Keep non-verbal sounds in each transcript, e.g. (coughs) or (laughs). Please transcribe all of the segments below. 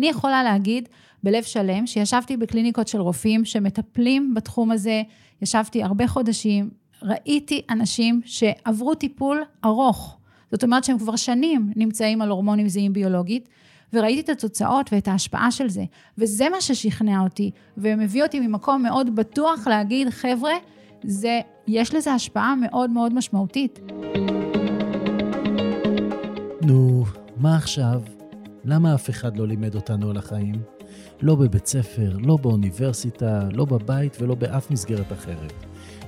אני יכולה להגיד בלב שלם שישבתי בקליניקות של רופאים שמטפלים בתחום הזה, ישבתי הרבה חודשים, ראיתי אנשים שעברו טיפול ארוך. זאת אומרת שהם כבר שנים נמצאים על הורמונים זהים ביולוגית, וראיתי את התוצאות ואת ההשפעה של זה. וזה מה ששכנע אותי, ומביא אותי ממקום מאוד בטוח להגיד, חבר'ה, זה, יש לזה השפעה מאוד מאוד משמעותית. נו, מה עכשיו? למה אף אחד לא לימד אותנו על החיים? לא בבית ספר, לא באוניברסיטה, לא בבית ולא באף מסגרת אחרת.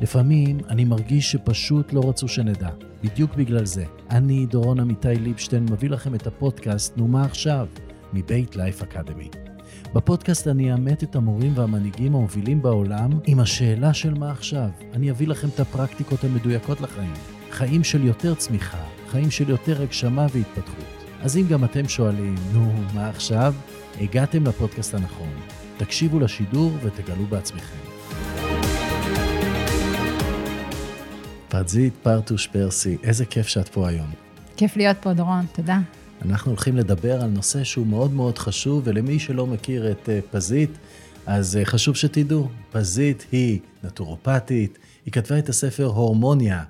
לפעמים אני מרגיש שפשוט לא רצו שנדע. בדיוק בגלל זה. אני, דורון עמיתי ליבשטיין, מביא לכם את הפודקאסט "נו מה עכשיו?" מבית לייף אקדמי. בפודקאסט אני אאמת את המורים והמנהיגים המובילים בעולם עם השאלה של מה עכשיו. אני אביא לכם את הפרקטיקות המדויקות לחיים. חיים של יותר צמיחה, חיים של יותר הגשמה והתפתחות. אז אם גם אתם שואלים, נו, מה עכשיו? הגעתם לפודקאסט הנכון. תקשיבו לשידור ותגלו בעצמכם. פרזית פרטוש פרסי, איזה כיף שאת פה היום. כיף להיות פה, דורון, תודה. אנחנו הולכים לדבר על נושא שהוא מאוד מאוד חשוב, ולמי שלא מכיר את אה, פזית, אז אה, חשוב שתדעו, פזית היא נטורופטית, היא כתבה את הספר הורמוניה,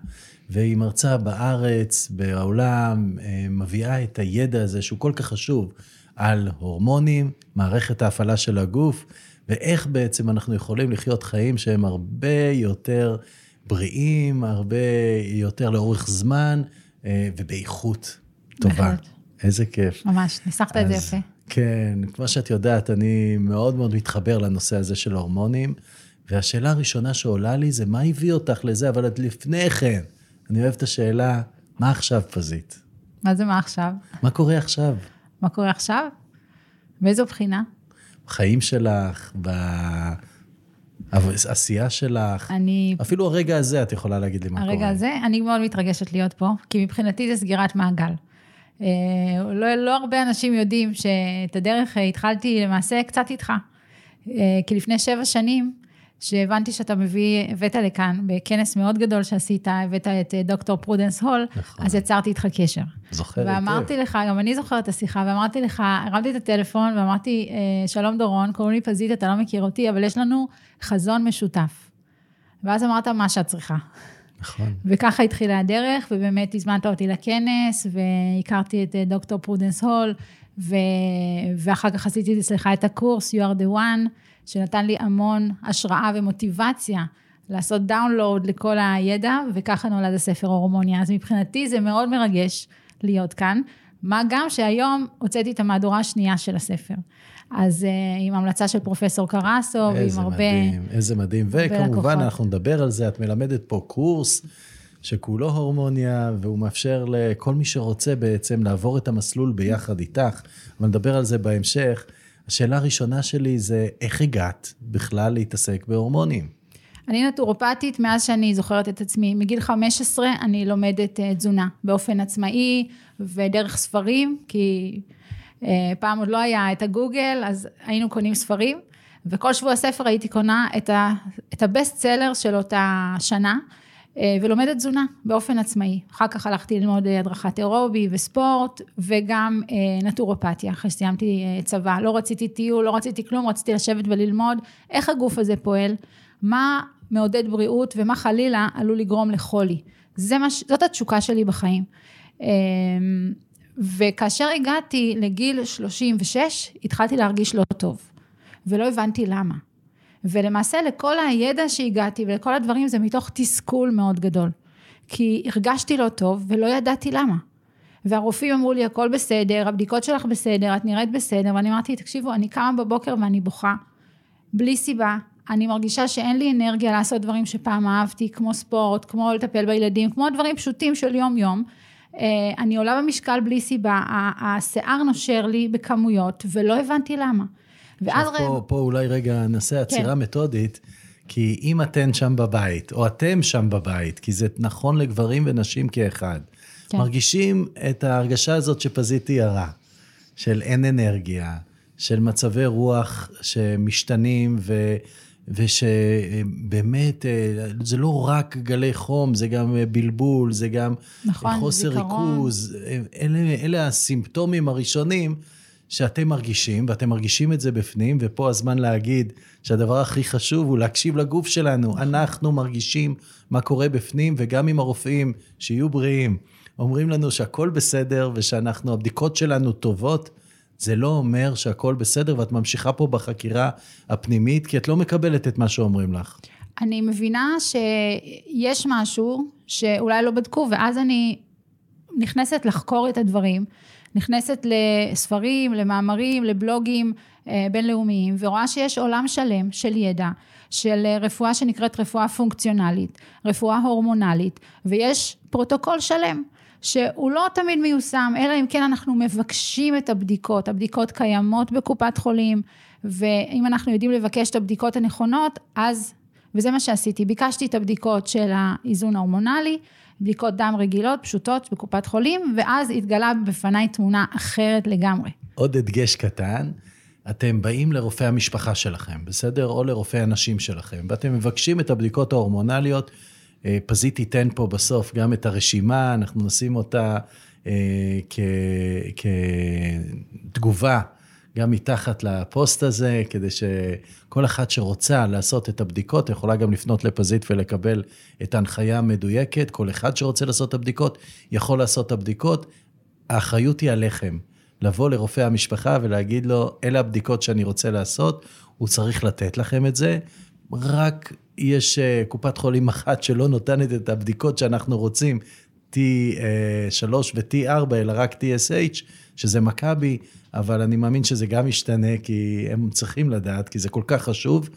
והיא מרצה בארץ, בעולם, אה, מביאה את הידע הזה שהוא כל כך חשוב על הורמונים, מערכת ההפעלה של הגוף, ואיך בעצם אנחנו יכולים לחיות חיים שהם הרבה יותר בריאים, הרבה יותר לאורך זמן ובאיכות טובה. בהחלט. איזה כיף. ממש, ניסחת את זה יפה. כן, כמו שאת יודעת, אני מאוד מאוד מתחבר לנושא הזה של הורמונים, והשאלה הראשונה שעולה לי זה, מה הביא אותך לזה? אבל עד לפני כן, אני אוהב את השאלה, מה עכשיו פזית? מה זה מה עכשיו? מה קורה עכשיו? מה קורה עכשיו? באיזו בחינה? בחיים שלך, בעשייה שלך. אני... אפילו הרגע הזה את יכולה להגיד לי מה הרגע קורה. הרגע הזה, אני מאוד מתרגשת להיות פה, כי מבחינתי זה סגירת מעגל. אה, לא, לא הרבה אנשים יודעים שאת הדרך אה, התחלתי למעשה קצת איתך. אה, כי לפני שבע שנים, שהבנתי שאתה מביא, הבאת לכאן, בכנס מאוד גדול שעשית, הבאת את דוקטור פרודנס הול, נכון. אז יצרתי איתך קשר. זוכרת. ואמרתי לך, גם אני זוכרת את השיחה, ואמרתי לך, הרמתי את הטלפון ואמרתי, שלום דורון, קוראים לי פזית, אתה לא מכיר אותי, אבל יש לנו חזון משותף. ואז אמרת מה שאת צריכה. נכון. וככה התחילה הדרך, ובאמת הזמנת אותי לכנס, והכרתי את אה, דוקטור פרודנס הול, ו... ואחר כך עשיתי אצלך את הקורס, You are the one, שנתן לי המון השראה ומוטיבציה לעשות download לכל הידע, וככה נולד הספר הורמוניה. אז מבחינתי זה מאוד מרגש להיות כאן, מה גם שהיום הוצאתי את המהדורה השנייה של הספר. אז אה, עם המלצה של פרופסור קרסו, ועם הרבה... איזה מדהים, איזה מדהים. וכמובן, אנחנו נדבר על זה, את מלמדת פה קורס שכולו הורמוניה, והוא מאפשר לכל מי שרוצה בעצם לעבור את המסלול ביחד איתך, אבל נדבר על זה בהמשך. השאלה הראשונה שלי זה, איך הגעת בכלל להתעסק בהורמונים? אני נטורופטית מאז שאני זוכרת את עצמי. מגיל 15 אני לומדת uh, תזונה באופן עצמאי ודרך ספרים, כי... אה, פעם עוד לא היה את הגוגל, אז היינו קונים ספרים, וכל שבוע ספר הייתי קונה את, ה, את הבסט סלר של אותה שנה, אה, ולומדת תזונה באופן עצמאי. אחר כך הלכתי ללמוד אה, הדרכת אירובי וספורט, וגם נטורופתיה, אחרי שסיימתי צבא. לא רציתי טיול, לא רציתי כלום, רציתי לשבת וללמוד איך הגוף הזה פועל, מה מעודד בריאות ומה חלילה עלול לגרום לחולי. מה, זאת התשוקה שלי בחיים. וכאשר הגעתי לגיל 36, התחלתי להרגיש לא טוב, ולא הבנתי למה. ולמעשה לכל הידע שהגעתי ולכל הדברים זה מתוך תסכול מאוד גדול. כי הרגשתי לא טוב ולא ידעתי למה. והרופאים אמרו לי, הכל בסדר, הבדיקות שלך בסדר, את נראית בסדר, ואני אמרתי, תקשיבו, אני קמה בבוקר ואני בוכה, בלי סיבה, אני מרגישה שאין לי אנרגיה לעשות דברים שפעם אהבתי, כמו ספורט, כמו לטפל בילדים, כמו דברים פשוטים של יום-יום, אה, אני עולה במשקל בלי סיבה, השיער נושר לי בכמויות, ולא הבנתי למה. ואז... עכשיו פה, פה אולי רגע נעשה עצירה כן. מתודית, כי אם אתן שם בבית, או אתם שם בבית, כי זה נכון לגברים ונשים כאחד, כן. מרגישים את ההרגשה הזאת שפזיתי הרע, של אין אנרגיה, של מצבי רוח שמשתנים, ו... ושבאמת, אה, זה לא רק גלי חום, זה גם אה, בלבול, זה גם נכון, חוסר זיכרון. ריכוז. אלה, אלה הסימפטומים הראשונים שאתם מרגישים, ואתם מרגישים את זה בפנים, ופה הזמן להגיד שהדבר הכי חשוב הוא להקשיב לגוף שלנו. אנחנו מרגישים מה קורה בפנים, וגם אם הרופאים, שיהיו בריאים, אומרים לנו שהכל בסדר ושאנחנו, הבדיקות שלנו טובות, זה לא אומר שהכל בסדר, ואת ממשיכה פה בחקירה הפנימית, כי את לא מקבלת את מה שאומרים לך. אני מבינה שיש משהו שאולי לא בדקו, ואז אני נכנסת לחקור את הדברים, נכנסת לספרים, למאמרים, לבלוגים אה, בינלאומיים, ורואה שיש עולם שלם של ידע, של רפואה שנקראת רפואה פונקציונלית, רפואה הורמונלית, ויש פרוטוקול שלם. שהוא לא תמיד מיושם, אלא אם כן אנחנו מבקשים את הבדיקות. הבדיקות קיימות בקופת חולים, ואם אנחנו יודעים לבקש את הבדיקות הנכונות, אז, וזה מה שעשיתי, ביקשתי את הבדיקות של האיזון ההורמונלי, בדיקות דם רגילות, פשוטות, בקופת חולים, ואז התגלה בפניי תמונה אחרת לגמרי. עוד הדגש קטן, אתם באים לרופא המשפחה שלכם, בסדר? או לרופא הנשים שלכם, ואתם מבקשים את הבדיקות ההורמונליות. אה, פזית תיתן פה בסוף גם את הרשימה, אנחנו נשים אותה אה, כתגובה גם מתחת לפוסט הזה, כדי שכל אחת שרוצה לעשות את הבדיקות, יכולה גם לפנות לפזית ולקבל את ההנחיה המדויקת. כל אחד שרוצה לעשות את הבדיקות, יכול לעשות את הבדיקות. האחריות היא עליכם. לבוא לרופא המשפחה ולהגיד לו, אלה הבדיקות שאני רוצה לעשות, הוא צריך לתת לכם את זה. רק יש אה, קופת חולים אחת שלא נותנת את הבדיקות שאנחנו רוצים, T3 אה, ו-T4, אלא רק TSH, שזה מכבי, אבל אני מאמין שזה גם ישתנה, כי הם צריכים לדעת, כי זה כל כך חשוב,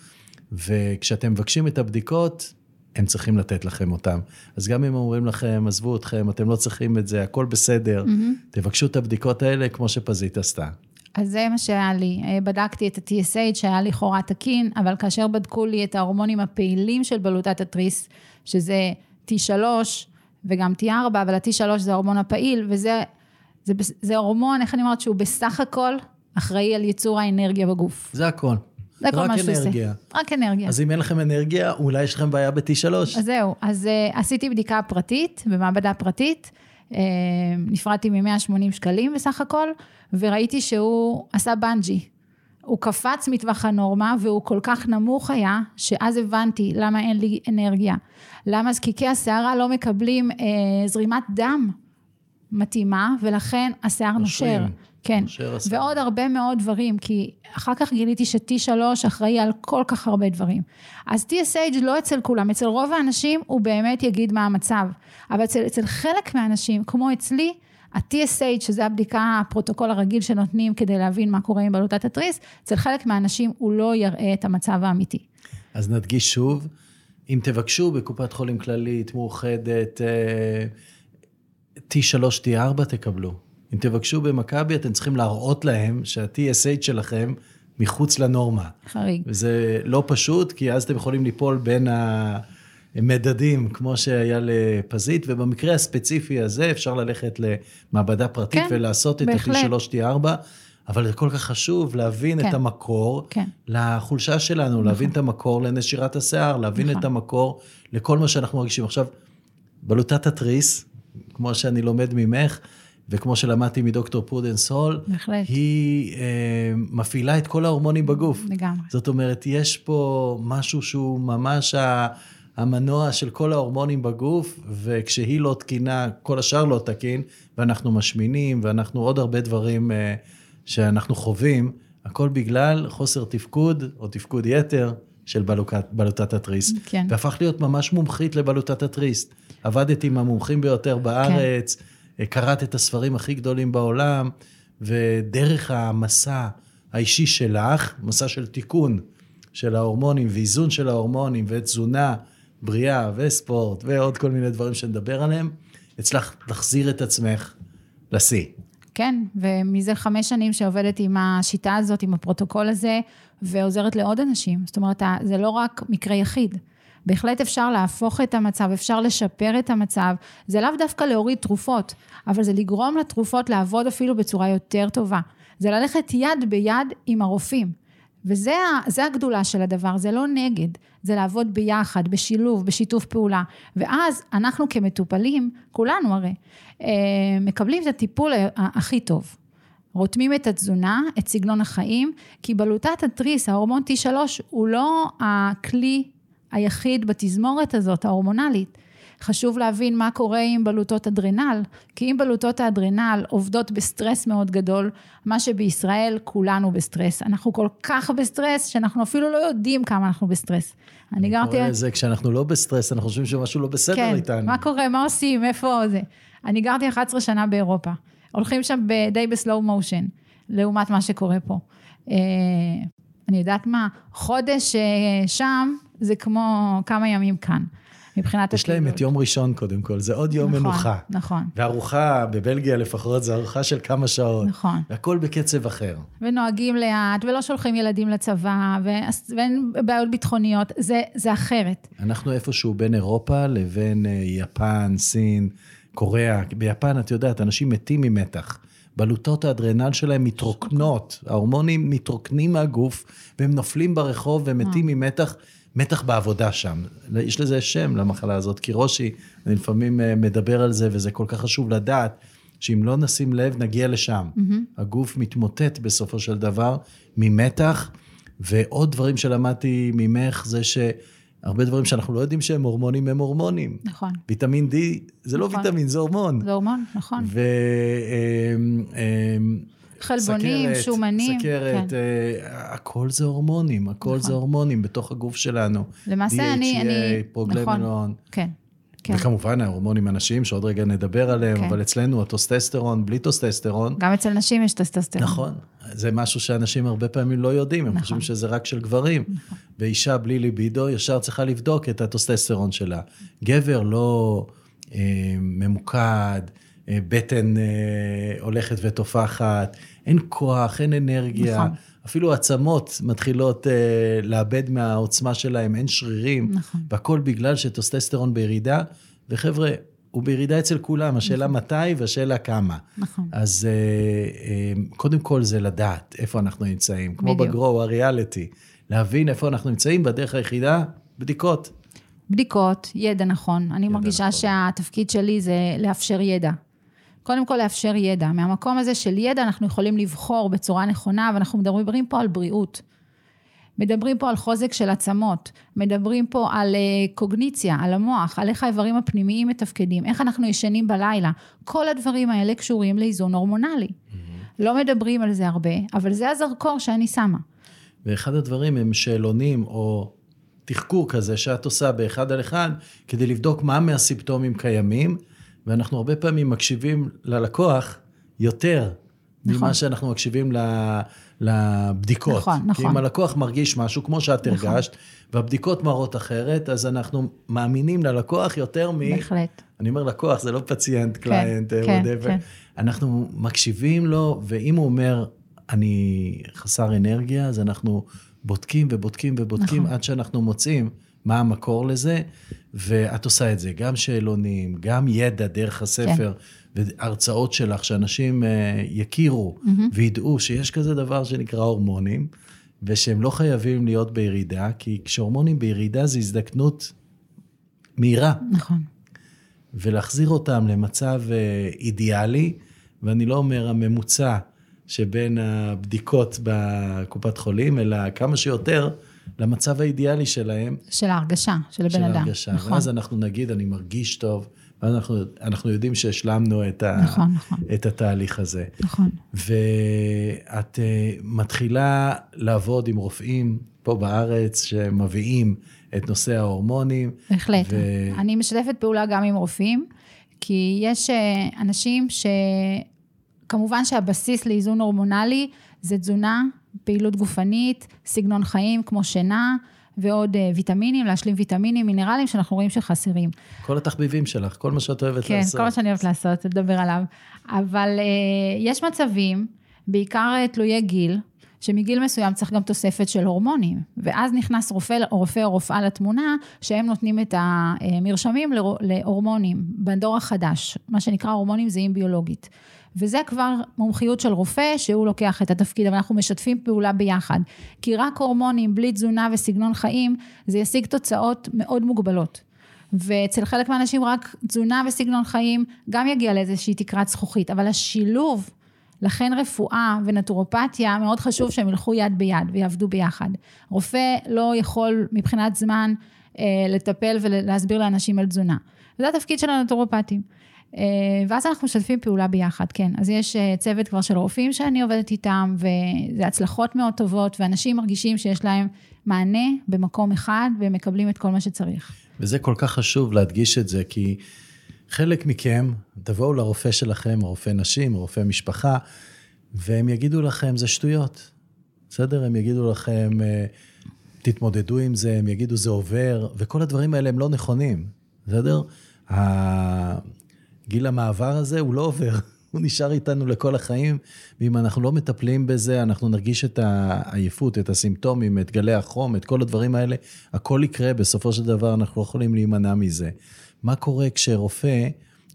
וכשאתם מבקשים את הבדיקות, הם צריכים לתת לכם אותם. אז גם אם אומרים לכם, עזבו אתכם, אתם לא צריכים את זה, הכל בסדר, mm-hmm. תבקשו את הבדיקות האלה כמו שפזית עשתה. אז זה מה שהיה לי. אה, בדקתי את ה-TSH, שהיה לכאורה תקין, אבל כאשר בדקו לי את ההורמונים הפעילים של בלוטת התריס, שזה T3 וגם T4, אבל ה-T3 זה ההורמון הפעיל, וזה זה, זה הורמון, איך אני אומרת, שהוא בסך הכל אחראי על ייצור האנרגיה בגוף. זה הכל. זה כל מה שהוא עושה. רק אנרגיה. רק אנרגיה. אז אם אין לכם אנרגיה, אולי יש לכם בעיה ב-T3. אז זהו, אז uh, עשיתי בדיקה פרטית, במעבדה פרטית, uh, נפרדתי מ-180 שקלים בסך הכל, וראיתי שהוא עשה בנג'י. הוא קפץ מטווח הנורמה והוא כל כך נמוך היה, שאז הבנתי למה אין לי אנרגיה. למה זקיקי השערה לא מקבלים אה, זרימת דם מתאימה, ולכן השיער נושר. כן, ועוד הרבה מאוד דברים, כי אחר כך גיליתי ש-T3 אחראי על כל כך הרבה דברים. אז TSH לא אצל כולם, אצל רוב האנשים הוא באמת יגיד מה המצב, אבל אצל, אצל חלק מהאנשים, כמו אצלי, ה-TSH, שזה הבדיקה, הפרוטוקול הרגיל שנותנים כדי להבין מה קורה עם בלוטת התריס, אצל חלק מהאנשים הוא לא יראה את המצב האמיתי. אז נדגיש שוב, אם תבקשו בקופת חולים כללית, מאוחדת, אה, T3, T4 תקבלו. אם תבקשו במכבי, אתם צריכים להראות להם שה-TSH שלכם מחוץ לנורמה. חריג. וזה לא פשוט, כי אז אתם יכולים ליפול בין המדדים, כמו שהיה לפזית, ובמקרה הספציפי הזה אפשר ללכת למעבדה פרטית כן, ולעשות את ה-T3, T4. אבל זה כל כך חשוב להבין כן, את המקור כן. לחולשה שלנו, נכון. להבין את המקור לנשירת השיער, להבין נכון. את המקור לכל מה שאנחנו מרגישים. עכשיו, בלוטת התריס, כמו שאני לומד ממך, וכמו שלמדתי מדוקטור פרודנס הול, בהחלט. היא אה, מפעילה את כל ההורמונים בגוף. לגמרי. זאת אומרת, יש פה משהו שהוא ממש ה, המנוע של כל ההורמונים בגוף, וכשהיא לא תקינה, כל השאר לא תקין, ואנחנו משמינים, ואנחנו עוד הרבה דברים אה, שאנחנו חווים, הכל בגלל חוסר תפקוד או תפקוד יתר של בלוקת, בלוטת התריס. כן. והפך להיות ממש מומחית לבלוטת התריס. עבדתי עם המומחים ביותר בארץ, כן. קראת את הספרים הכי גדולים בעולם, ודרך המסע האישי שלך, מסע של תיקון של ההורמונים ואיזון של ההורמונים ותזונה בריאה וספורט ועוד כל מיני דברים שנדבר עליהם, הצלחת להחזיר את עצמך לשיא. כן, ומזה חמש שנים שעובדת עם השיטה הזאת, עם הפרוטוקול הזה, ועוזרת לעוד אנשים. זאת אומרת, זה לא רק מקרה יחיד. בהחלט אפשר להפוך את המצב, אפשר לשפר את המצב. זה לאו דווקא להוריד תרופות, אבל זה לגרום לתרופות לעבוד אפילו בצורה יותר טובה. זה ללכת יד ביד עם הרופאים. וזה הגדולה של הדבר, זה לא נגד, זה לעבוד ביחד, בשילוב, בשיתוף פעולה. ואז אנחנו כמטופלים, כולנו הרי, אה, מקבלים את הטיפול הכי טוב. רותמים את התזונה, את סגנון החיים, כי בלוטת התריס, ההורמון T3, הוא לא הכלי היחיד בתזמורת הזאת, ההורמונלית. חשוב להבין מה קורה עם בלוטות אדרנל, כי אם בלוטות האדרנל עובדות בסטרס מאוד גדול, מה שבישראל כולנו בסטרס. אנחנו כל כך בסטרס, שאנחנו אפילו לא יודעים כמה אנחנו בסטרס. אני גרתי... אני קורא לזה, כשאנחנו לא בסטרס, אנחנו חושבים שמשהו לא בסדר כן, איתנו. כן, מה קורה, מה עושים, איפה זה. אני גרתי 11 שנה באירופה. הולכים שם די בסלואו מושן, לעומת מה שקורה פה. אה, אני יודעת מה, חודש אה, שם זה כמו כמה ימים כאן. מבחינת יש להם את יום ראשון קודם כל, זה עוד יום נכון, מנוחה. נכון. וארוחה, בבלגיה לפחות, זו ארוחה של כמה שעות. נכון. והכל בקצב אחר. ונוהגים לאט, ולא שולחים ילדים לצבא, ואין בעיות ביטחוניות, זה, זה אחרת. אנחנו איפשהו בין אירופה לבין אה, יפן, סין, קוריאה. ביפן, את יודעת, אנשים מתים ממתח. בלוטות האדרנל שלהם מתרוקנות, ההורמונים מתרוקנים מהגוף, והם נופלים ברחוב ומתים אה. ממתח. מתח בעבודה שם. יש לזה שם למחלה הזאת, כי רושי, אני לפעמים אה, מדבר על זה, וזה כל כך חשוב לדעת, שאם לא נשים לב, נגיע לשם. Mm-hmm. הגוף מתמוטט בסופו של דבר ממתח, ועוד דברים שלמדתי ממך זה שהרבה דברים שאנחנו לא יודעים שהם הורמונים, הם הורמונים. נכון. ויטמין D זה לא נכון. לא ויטמין, זה הורמון. זה הורמון, נכון. ו... חלבונים, סכרת, שומנים. סכרת, כן. אה, הכל זה הורמונים, הכל נכון. זה הורמונים בתוך הגוף שלנו. למעשה DHA, אני... אני... פרגננולון. נכון, כן. כן. וכמובן ההורמונים הנשיים, שעוד רגע נדבר עליהם, כן. אבל אצלנו הטוסטסטרון, בלי טוסטסטרון. גם אצל נשים יש טוסטסטרון. נכון, זה משהו שאנשים הרבה פעמים לא יודעים, הם נכון. חושבים שזה רק של גברים. נכון. ואישה בלי ליבידו ישר צריכה לבדוק את הטוסטסטרון שלה. גבר לא אה, ממוקד, בטן אה, הולכת ותופחת, אין כוח, אין אנרגיה. נכון. אפילו עצמות מתחילות אה, לאבד מהעוצמה שלהם, אין שרירים. נכון. והכל בגלל שטוסטסטרון בירידה, וחבר'ה, הוא בירידה אצל כולם, השאלה נכון. מתי והשאלה כמה. נכון. אז uh, uh, קודם כל זה לדעת איפה אנחנו נמצאים, כמו בדיוק. בגרו, הריאליטי. להבין איפה אנחנו נמצאים, בדרך היחידה, בדיקות. בדיקות, ידע נכון. אני ידע מרגישה נכון. שהתפקיד שלי זה לאפשר ידע. קודם כל לאפשר ידע. מהמקום הזה של ידע אנחנו יכולים לבחור בצורה נכונה, ואנחנו מדברים פה על בריאות. מדברים פה על חוזק של עצמות, מדברים פה על uh, קוגניציה, על המוח, על איך האיברים הפנימיים מתפקדים, איך אנחנו ישנים בלילה. כל הדברים האלה קשורים לאיזון הורמונלי. Mm-hmm. לא מדברים על זה הרבה, אבל זה הזרקור שאני שמה. ואחד הדברים הם שאלונים או תחקור כזה שאת עושה באחד על אחד, כדי לבדוק מה מהסימפטומים קיימים. ואנחנו הרבה פעמים מקשיבים ללקוח יותר נכון. ממה שאנחנו מקשיבים לבדיקות. נכון, נכון. כי אם הלקוח מרגיש משהו, כמו שאת נכון. הרגשת, והבדיקות מראות אחרת, אז אנחנו מאמינים ללקוח יותר מ... בהחלט. אני אומר לקוח, זה לא פציינט, קליינט, כן, כן, כן. אנחנו מקשיבים לו, ואם הוא אומר, אני חסר אנרגיה, אז אנחנו בודקים ובודקים ובודקים נכון. עד שאנחנו מוצאים מה המקור לזה, ואת עושה את זה, גם שאלונים, גם ידע דרך הספר, כן. והרצאות שלך, שאנשים אה, יכירו mm-hmm. וידעו שיש כזה דבר שנקרא הורמונים, ושהם לא חייבים להיות בירידה, כי כשהורמונים בירידה זה הזדקנות מהירה. נכון. ולהחזיר אותם למצב אה, אידיאלי, ואני לא אומר הממוצע שבין הבדיקות בקופת חולים, אלא כמה שיותר למצב האידיאלי שלהם. של ההרגשה, של הבן אדם. של ההרגשה. נכון. ואז אנחנו נגיד, אני מרגיש טוב, ואז אנחנו, אנחנו יודעים שהשלמנו את, נכון, ה, נכון. את התהליך הזה. נכון. ואת uh, מתחילה לעבוד עם רופאים פה בארץ שמביאים את נושא ההורמונים. בהחלט. ו... אני משתפת פעולה גם עם רופאים, כי יש אה, אנשים ש... כמובן שהבסיס לאיזון הורמונלי זה תזונה, פעילות גופנית, סגנון חיים כמו שינה. ועוד אה, ויטמינים, להשלים ויטמינים, מינרלים, שאנחנו רואים שחסרים. כל התחביבים שלך, כל מה שאת אוהבת כן, לעשות. כן, כל מה שאני אוהבת לעשות, לדבר עליו. אבל אה, יש מצבים, בעיקר אה, תלויי גיל, שמגיל מסוים צריך גם תוספת של הורמונים, ואז נכנס רופא, רופא או רופאה לתמונה, שהם נותנים את המרשמים להורמונים בדור החדש, מה שנקרא הורמונים זהים ביולוגית. וזה כבר מומחיות של רופא שהוא לוקח את התפקיד, אבל אנחנו משתפים פעולה ביחד. כי רק הורמונים בלי תזונה וסגנון חיים, זה ישיג תוצאות מאוד מוגבלות. ואצל חלק מהאנשים רק תזונה וסגנון חיים גם יגיע לאיזושהי תקרת זכוכית, אבל השילוב לכן רפואה ונטורופתיה, מאוד חשוב שהם ילכו יד ביד ויעבדו ביחד. רופא לא יכול מבחינת זמן אה, לטפל ולהסביר לאנשים על תזונה. וזה התפקיד של הנטורופטים. אה, ואז אנחנו משתפים פעולה ביחד, כן. אז יש אה, צוות כבר של רופאים שאני עובדת איתם, וזה הצלחות מאוד טובות, ואנשים מרגישים שיש להם מענה במקום אחד, והם מקבלים את כל מה שצריך. וזה כל כך חשוב להדגיש את זה, כי חלק מכם, תבואו לרופא שלכם, רופא נשים, רופא משפחה, והם יגידו לכם, זה שטויות. בסדר? הם יגידו לכם, אה, תתמודדו עם זה, הם יגידו, זה עובר, וכל הדברים האלה הם לא נכונים, בסדר? גיל המעבר הזה הוא לא עובר, (laughs) הוא נשאר איתנו לכל החיים, ואם אנחנו לא מטפלים בזה, אנחנו נרגיש את העייפות, את הסימפטומים, את גלי החום, את כל הדברים האלה, הכל יקרה, בסופו של דבר אנחנו לא יכולים להימנע מזה. מה קורה כשרופא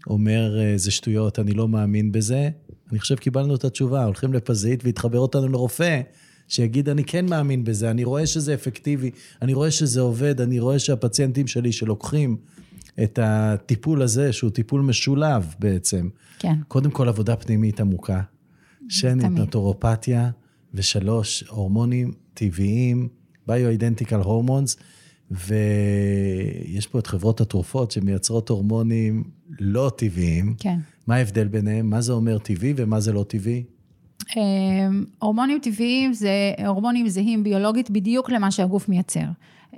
אומר, אה, זה שטויות, אני לא מאמין בזה? אני חושב קיבלנו את התשובה, הולכים לפזית והתחבר אותנו לרופא. שיגיד, אני כן מאמין בזה, אני רואה שזה אפקטיבי, אני רואה שזה עובד, אני רואה שהפציינטים שלי שלוקחים את הטיפול הזה, שהוא טיפול משולב בעצם. כן. קודם כל עבודה פנימית עמוקה, שנית נטורופתיה, ושלוש, הורמונים טבעיים, ביו-אידנטיקל הורמונס, ויש פה את חברות התרופות שמייצרות הורמונים לא טבעיים. כן. מה ההבדל ביניהם? מה זה אומר טבעי ומה זה לא טבעי? אמ, הורמונים טבעיים זה הורמונים זהים ביולוגית בדיוק למה שהגוף מייצר.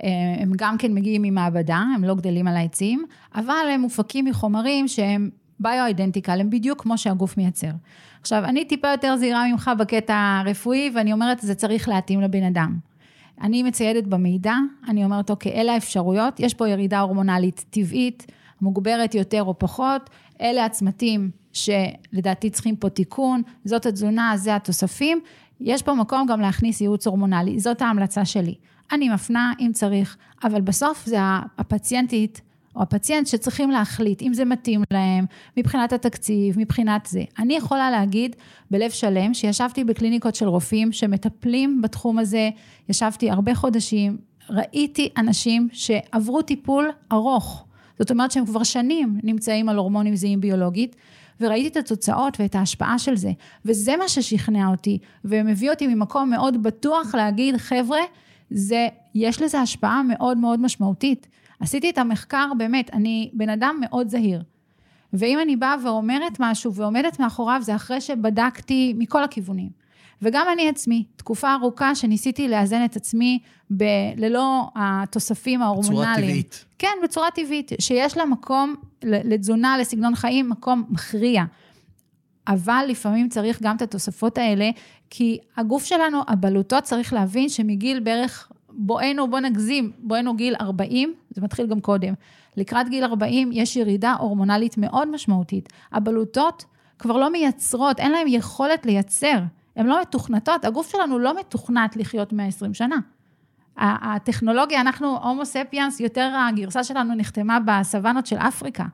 אמ, הם גם כן מגיעים ממעבדה, הם לא גדלים על העצים, אבל הם מופקים מחומרים שהם ביו-אידנטיקל, הם בדיוק כמו שהגוף מייצר. עכשיו, אני טיפה יותר זהירה ממך בקטע הרפואי, ואני אומרת, זה צריך להתאים לבן אדם. אני מציידת במידע, אני אומרת, אוקיי, אלה האפשרויות, יש פה ירידה הורמונלית טבעית, מוגברת יותר או פחות, אלה הצמתים שלדעתי צריכים פה תיקון, זאת התזונה, זה התוספים, יש פה מקום גם להכניס ייעוץ הורמונלי, זאת ההמלצה שלי. אני מפנה אם צריך, אבל בסוף זה הפציינטית או הפציינט שצריכים להחליט אם זה מתאים להם, מבחינת התקציב, מבחינת זה. אני יכולה להגיד בלב שלם שישבתי בקליניקות של רופאים שמטפלים בתחום הזה, ישבתי הרבה חודשים, ראיתי אנשים שעברו טיפול ארוך. זאת אומרת שהם כבר שנים נמצאים על הורמונים זהים ביולוגית, וראיתי את התוצאות ואת ההשפעה של זה, וזה מה ששכנע אותי, ומביא אותי ממקום מאוד בטוח להגיד, חבר'ה, זה, יש לזה השפעה מאוד מאוד משמעותית. עשיתי את המחקר, באמת, אני בן אדם מאוד זהיר. ואם אני באה ואומרת משהו ועומדת מאחוריו, זה אחרי שבדקתי מכל הכיוונים. וגם אני עצמי, תקופה ארוכה שניסיתי לאזן את עצמי ב- ללא התוספים ההורמונליים. בצורה טבעית. כן, בצורה טבעית, שיש לה מקום לתזונה, לסגנון חיים, מקום מכריע. אבל לפעמים צריך גם את התוספות האלה, כי הגוף שלנו, הבלוטות, צריך להבין שמגיל בערך, בואנו, בוא נגזים, בואנו גיל 40, זה מתחיל גם קודם. לקראת גיל 40 יש ירידה הורמונלית מאוד משמעותית. הבלוטות כבר לא מייצרות, אין להן יכולת לייצר. הן לא מתוכנתות, הגוף שלנו לא מתוכנת לחיות 120 שנה. הטכנולוגיה, אנחנו הומו ספיאנס, יותר הגרסה שלנו נחתמה בסוואנות של אפריקה.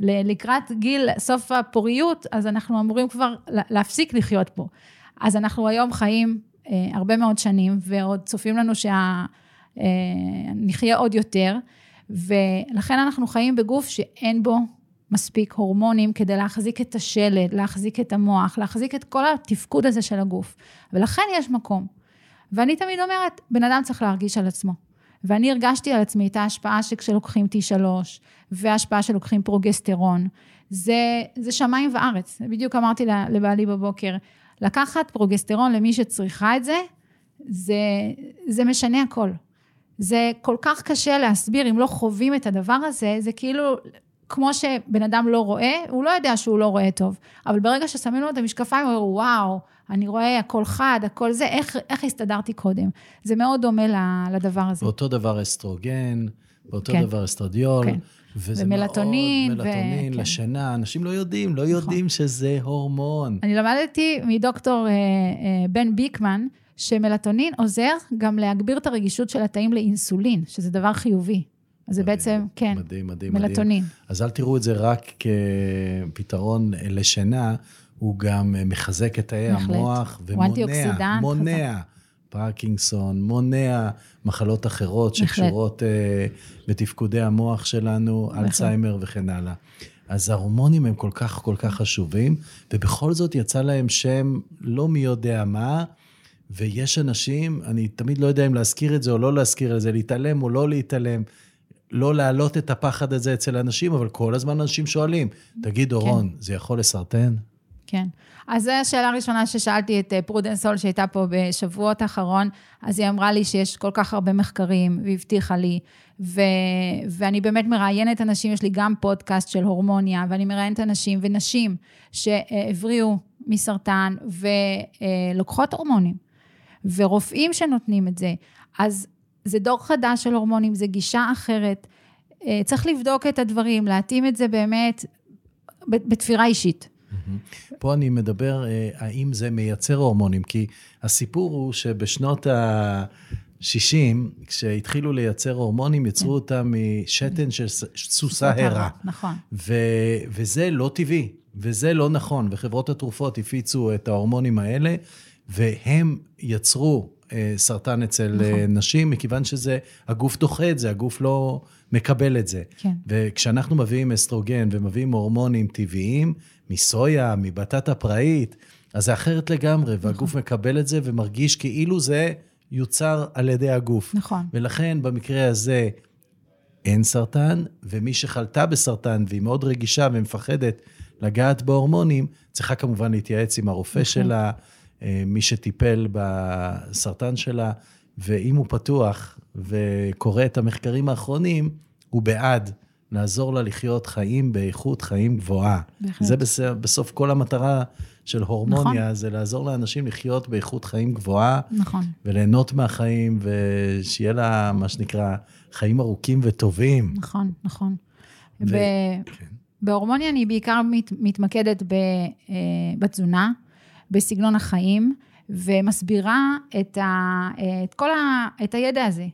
לקראת גיל סוף הפוריות, אז אנחנו אמורים כבר להפסיק לחיות פה. אז אנחנו היום חיים אה, הרבה מאוד שנים, ועוד צופים לנו שנחיה אה, עוד יותר, ולכן אנחנו חיים בגוף שאין בו מספיק הורמונים כדי להחזיק את השלד, להחזיק את המוח, להחזיק את כל התפקוד הזה של הגוף. ולכן יש מקום. ואני תמיד אומרת, בן אדם צריך להרגיש על עצמו. ואני הרגשתי על עצמי את ההשפעה שכשלוקחים T3, וההשפעה שלוקחים פרוגסטרון, זה, זה שמיים וארץ. בדיוק אמרתי לבעלי בבוקר, לקחת פרוגסטרון למי שצריכה את זה, זה, זה משנה הכל. זה כל כך קשה להסביר, אם לא חווים את הדבר הזה, זה כאילו כמו שבן אדם לא רואה, הוא לא יודע שהוא לא רואה טוב. אבל ברגע ששמים לו את המשקפיים, הוא אומר, וואו, אני רואה הכל חד, הכל זה, איך, איך הסתדרתי קודם? זה מאוד דומה לדבר הזה. ואותו דבר אסטרוגן, ואותו כן. דבר אסטרדיול. כן. וזה ומלטונין. מלטונין ו... לשינה, אנשים לא יודעים, לא נכון. יודעים שזה הורמון. אני למדתי מדוקטור אה, אה, בן ביקמן, שמלטונין עוזר גם להגביר את הרגישות של התאים לאינסולין, שזה דבר חיובי. אז זה בעצם, כן, מדהים, מדהים, מלטונין. מדהים. אז אל תראו את זה רק כפתרון לשינה, הוא גם מחזק את תאי המוח, ומונע, מונע פרקינסון, מונע מחלות אחרות שקשורות uh, בתפקודי המוח שלנו, אלצהיימר וכן הלאה. אז ההורמונים הם כל כך כל כך חשובים, ובכל זאת יצא להם שם לא מי יודע מה, ויש אנשים, אני תמיד לא יודע אם להזכיר את זה או לא להזכיר את זה, להתעלם או לא להתעלם, לא להעלות את הפחד הזה אצל אנשים, אבל כל הזמן אנשים שואלים, תגיד, דורון, כן. זה יכול לסרטן? כן. אז זו השאלה הראשונה ששאלתי את אה, פרודנס הול, שהייתה פה בשבועות האחרון, אז היא אמרה לי שיש כל כך הרבה מחקרים, והבטיחה לי, ו, ואני באמת מראיינת אנשים, יש לי גם פודקאסט של הורמוניה, ואני מראיינת אנשים ונשים שהבריאו מסרטן ולוקחות הורמונים, ורופאים שנותנים את זה. אז זה דור חדש של הורמונים, זה גישה אחרת. אה, צריך לבדוק את הדברים, להתאים את זה באמת בתפירה אישית. פה אני מדבר, אה, האם זה מייצר הורמונים, כי הסיפור הוא שבשנות ה-60, כשהתחילו לייצר הורמונים, יצרו כן. אותם משתן של סוסה הרה. נכון. וזה לא טבעי, וזה לא נכון, וחברות התרופות הפיצו את ההורמונים האלה, והם יצרו אה, סרטן אצל אה, נכון. נשים, מכיוון שזה, הגוף דוחה את זה, הגוף לא מקבל את זה. כן. וכשאנחנו מביאים אסטרוגן ומביאים הורמונים טבעיים, מסויה, מבטטה פראית, אז זה אחרת לגמרי, נכון. והגוף מקבל את זה ומרגיש כאילו זה יוצר על ידי הגוף. נכון. ולכן במקרה הזה אין סרטן, ומי שחלתה בסרטן והיא מאוד רגישה ומפחדת לגעת בהורמונים, צריכה כמובן להתייעץ עם הרופא נכון. שלה, אה, מי שטיפל בסרטן שלה, ואם הוא פתוח וקורא את המחקרים האחרונים, הוא בעד לעזור לה לחיות חיים באיכות חיים גבוהה. בהחלט. זה בסוף, בסוף כל המטרה של הורמוניה, נכון. זה לעזור לאנשים לחיות באיכות חיים גבוהה. נכון. וליהנות מהחיים, ושיהיה לה, מה שנקרא, חיים ארוכים וטובים. נכון, נכון. ו... ב... כן. בהורמוניה אני בעיקר מת, מתמקדת ב, אה, בתזונה, בסגנון החיים, ומסבירה את, ה, את כל ה, את הידע הזה.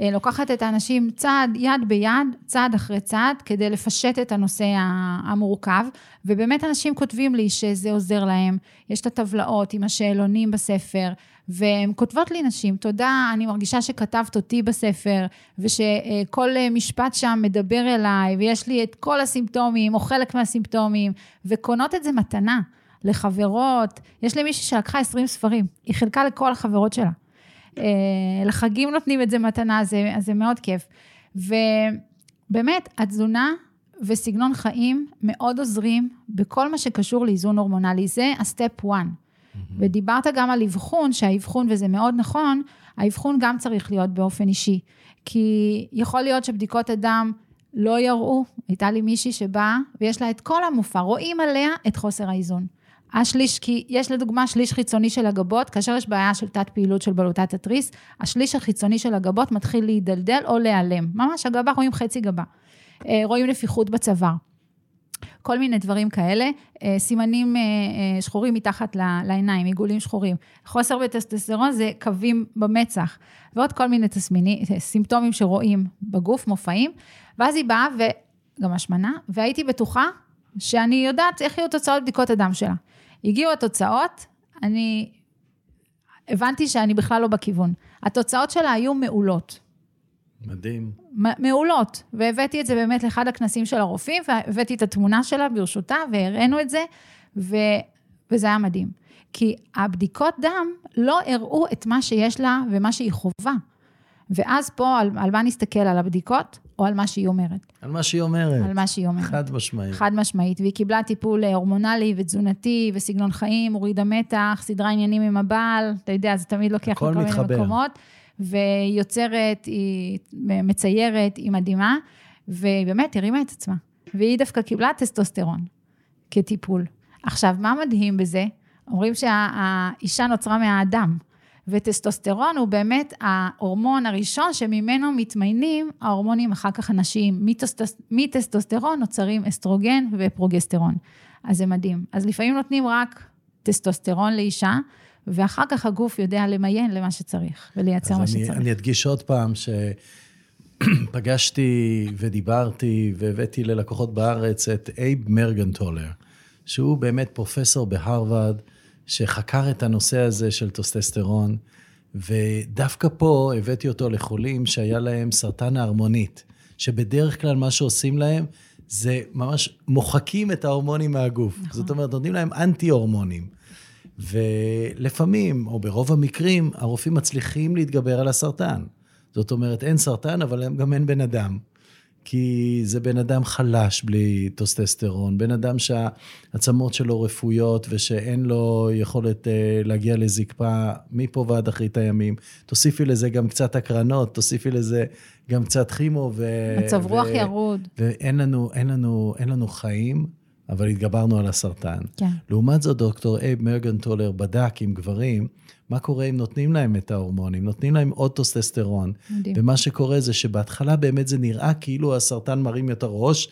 אה, לוקחת את האנשים צעד, יד ביד, צעד אחרי צעד, כדי לפשט את הנושא המורכב, ובאמת אנשים כותבים לי שזה עוזר להם. יש את הטבלאות עם השאלונים בספר, והן כותבות לי נשים, תודה, אני מרגישה שכתבת אותי בספר, ושכל משפט שם מדבר אליי, ויש לי את כל הסימפטומים, או חלק מהסימפטומים, וקונות את זה מתנה לחברות. יש לי מישהי שלקחה 20 ספרים, היא חילקה לכל החברות שלה. אה, לחגים נותנים את זה מתנה, אז זה, אז זה מאוד כיף. ובאמת, התזונה וסגנון חיים מאוד עוזרים בכל מה שקשור לאיזון הורמונלי. זה הסטפ 1. Mm-hmm. ודיברת גם על אבחון, שהאבחון, וזה מאוד נכון, האבחון גם צריך להיות באופן אישי. כי יכול להיות שבדיקות הדם לא יראו, הייתה לי מישהי שבאה ויש לה את כל המופע, רואים עליה את חוסר האיזון. השליש, כי יש לדוגמה שליש חיצוני של הגבות, כאשר יש בעיה של תת פעילות של בלוטת התריס, השליש החיצוני של הגבות מתחיל להידלדל או להיעלם. ממש הגבה, רואים חצי גבה. אה, רואים נפיחות בצוואר. כל מיני דברים כאלה, אה, סימנים אה, שחורים מתחת לעיניים, עיגולים שחורים. חוסר בטסטסטרון זה קווים במצח, ועוד כל מיני תסמינים, סימפטומים שרואים בגוף, מופעים. ואז היא באה, וגם השמנה, והייתי בטוחה שאני יודעת איך יהיו תוצאות בדיקות הדם שלה. הגיעו התוצאות, אני הבנתי שאני בכלל לא בכיוון. התוצאות שלה היו מעולות. מדהים. מעולות, והבאתי את זה באמת לאחד הכנסים של הרופאים, והבאתי את התמונה שלה ברשותה, והראינו את זה, ו... וזה היה מדהים. כי הבדיקות דם לא הראו את מה שיש לה ומה שהיא חווה. ואז פה, על, על מה נסתכל? על הבדיקות או על מה שהיא אומרת? על מה שהיא אומרת. על מה שהיא אומרת. חד משמעית. חד משמעית. והיא קיבלה טיפול אה, הורמונלי ותזונתי וסגנון חיים, הורידה מתח, סדרה עניינים עם הבעל, אתה יודע, זה תמיד לוקח לכל מיני מקומות. והיא יוצרת, היא מציירת, היא מדהימה, והיא באמת הרימה את עצמה. והיא דווקא קיבלה טסטוסטרון כטיפול. עכשיו, מה מדהים בזה? אומרים שהאישה נוצרה מהאדם. וטסטוסטרון הוא באמת ההורמון הראשון שממנו מתמיינים ההורמונים אחר כך הנשיים. מטסטוסטרון נוצרים אסטרוגן ופרוגסטרון. אז זה מדהים. אז לפעמים נותנים רק טסטוסטרון לאישה, ואחר כך הגוף יודע למיין למה שצריך ולייצר מה אני, שצריך. אני אדגיש עוד פעם שפגשתי (coughs) ודיברתי והבאתי ללקוחות בארץ את אייב מורגנטלר, שהוא באמת פרופסור בהרווארד. שחקר את הנושא הזה של טוסטסטרון, ודווקא פה הבאתי אותו לחולים שהיה להם סרטן הערמונית, שבדרך כלל מה שעושים להם זה ממש מוחקים את ההורמונים מהגוף. נכון. זאת אומרת, נותנים להם אנטי-הורמונים. ולפעמים, או ברוב המקרים, הרופאים מצליחים להתגבר על הסרטן. זאת אומרת, אין סרטן, אבל גם אין בן אדם. כי זה בן אדם חלש בלי טוסטסטרון, בן אדם שהעצמות שלו רפויות ושאין לו יכולת אה, להגיע לזקפה מפה ועד אחרית הימים. תוסיפי לזה גם קצת הקרנות, תוסיפי לזה גם קצת כימו ו... מצב רוח ו... ירוד. ואין לנו, אין לנו, אין לנו חיים, אבל התגברנו על הסרטן. כן. לעומת זאת, דוקטור אייב מורגנטלר בדק עם גברים, מה קורה אם נותנים להם את ההורמונים, נותנים להם עוד טוסטסטרון. מדהים. ומה שקורה זה שבהתחלה באמת זה נראה כאילו הסרטן מרים יותר ראש,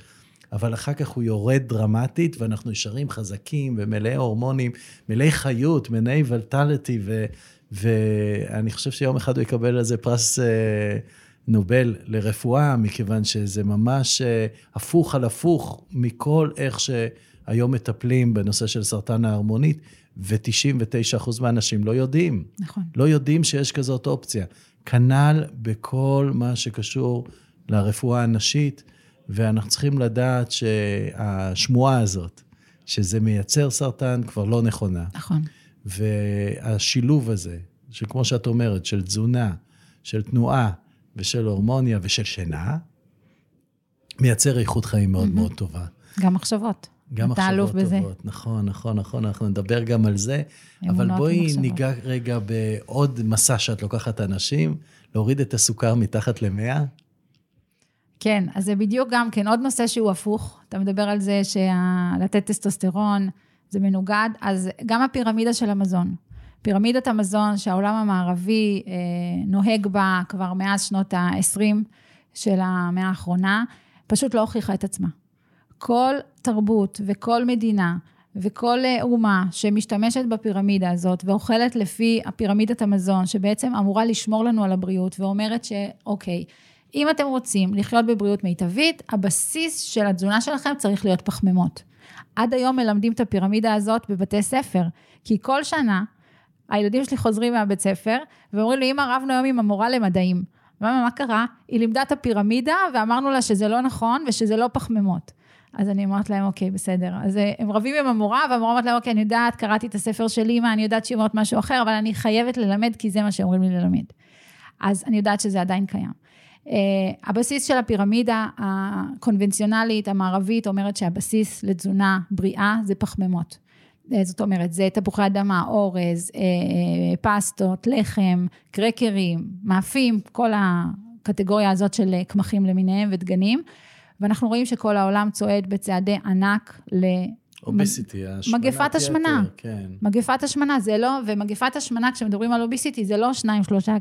אבל אחר כך הוא יורד דרמטית, ואנחנו נשארים חזקים ומלאי הורמונים, מלאי חיות, מלאי ולטליטי, ו, ואני חושב שיום אחד הוא יקבל על זה פרס אה, נובל לרפואה, מכיוון שזה ממש אה, הפוך על הפוך מכל איך שהיום מטפלים בנושא של סרטן ההרמונית. ו-99% מהאנשים לא יודעים. נכון. לא יודעים שיש כזאת אופציה. כנ"ל בכל מה שקשור לרפואה הנשית, ואנחנו צריכים לדעת שהשמועה הזאת, שזה מייצר סרטן, כבר לא נכונה. נכון. והשילוב הזה, שכמו שאת אומרת, של תזונה, של תנועה ושל הורמוניה ושל שינה, מייצר איכות חיים מאוד mm-hmm. מאוד טובה. גם מחשבות. גם מחשבות טובות, נכון, נכון, נכון, אנחנו נדבר גם על זה. אבל בואי ניגע רגע בעוד מסע שאת לוקחת אנשים, להוריד את הסוכר מתחת ל-100. כן, אז זה בדיוק גם כן עוד נושא שהוא הפוך. אתה מדבר על זה שלתת טסטוסטרון זה מנוגד, אז גם הפירמידה של המזון. פירמידת המזון שהעולם המערבי אה, נוהג בה כבר מאז שנות ה-20 של המאה האחרונה, פשוט לא הוכיחה את עצמה. כל תרבות וכל מדינה וכל אה, אומה שמשתמשת בפירמידה הזאת ואוכלת לפי הפירמידת המזון, שבעצם אמורה לשמור לנו על הבריאות, ואומרת שאוקיי, אם אתם רוצים לחיות בבריאות מיטבית, הבסיס של התזונה שלכם צריך להיות פחמימות. עד היום מלמדים את הפירמידה הזאת בבתי ספר, כי כל שנה הילדים שלי חוזרים מהבית ספר ואומרים לי, אמא, רבנו היום עם המורה למדעים. מה, מה קרה? היא לימדה את הפירמידה ואמרנו לה שזה לא נכון ושזה לא פחמימות. אז אני אומרת להם, אוקיי, בסדר. אז אה, הם רבים עם המורה, והמורה אומרת להם, אוקיי, אני יודעת, קראתי את הספר של אימא, אני יודעת שהיא אומרת משהו אחר, אבל אני חייבת ללמד, כי זה מה שאומרים לי ללמד. אז אני יודעת שזה עדיין קיים. Uh, הבסיס של הפירמידה הקונבנציונלית, המערבית, אומרת שהבסיס לתזונה בריאה זה פחמימות. Uh, זאת אומרת, זה תפוחי אדמה, אורז, uh, פסטות, לחם, קרקרים, מאפים, כל הקטגוריה הזאת של קמחים למיניהם ודגנים. ואנחנו רואים שכל העולם צועד בצעדי ענק ל... אוביסיטי, השמנת מגפת השמנה. כן. מגפת השמנה, זה לא, ומגפת השמנה, כשמדברים על obesity, זה לא 2-3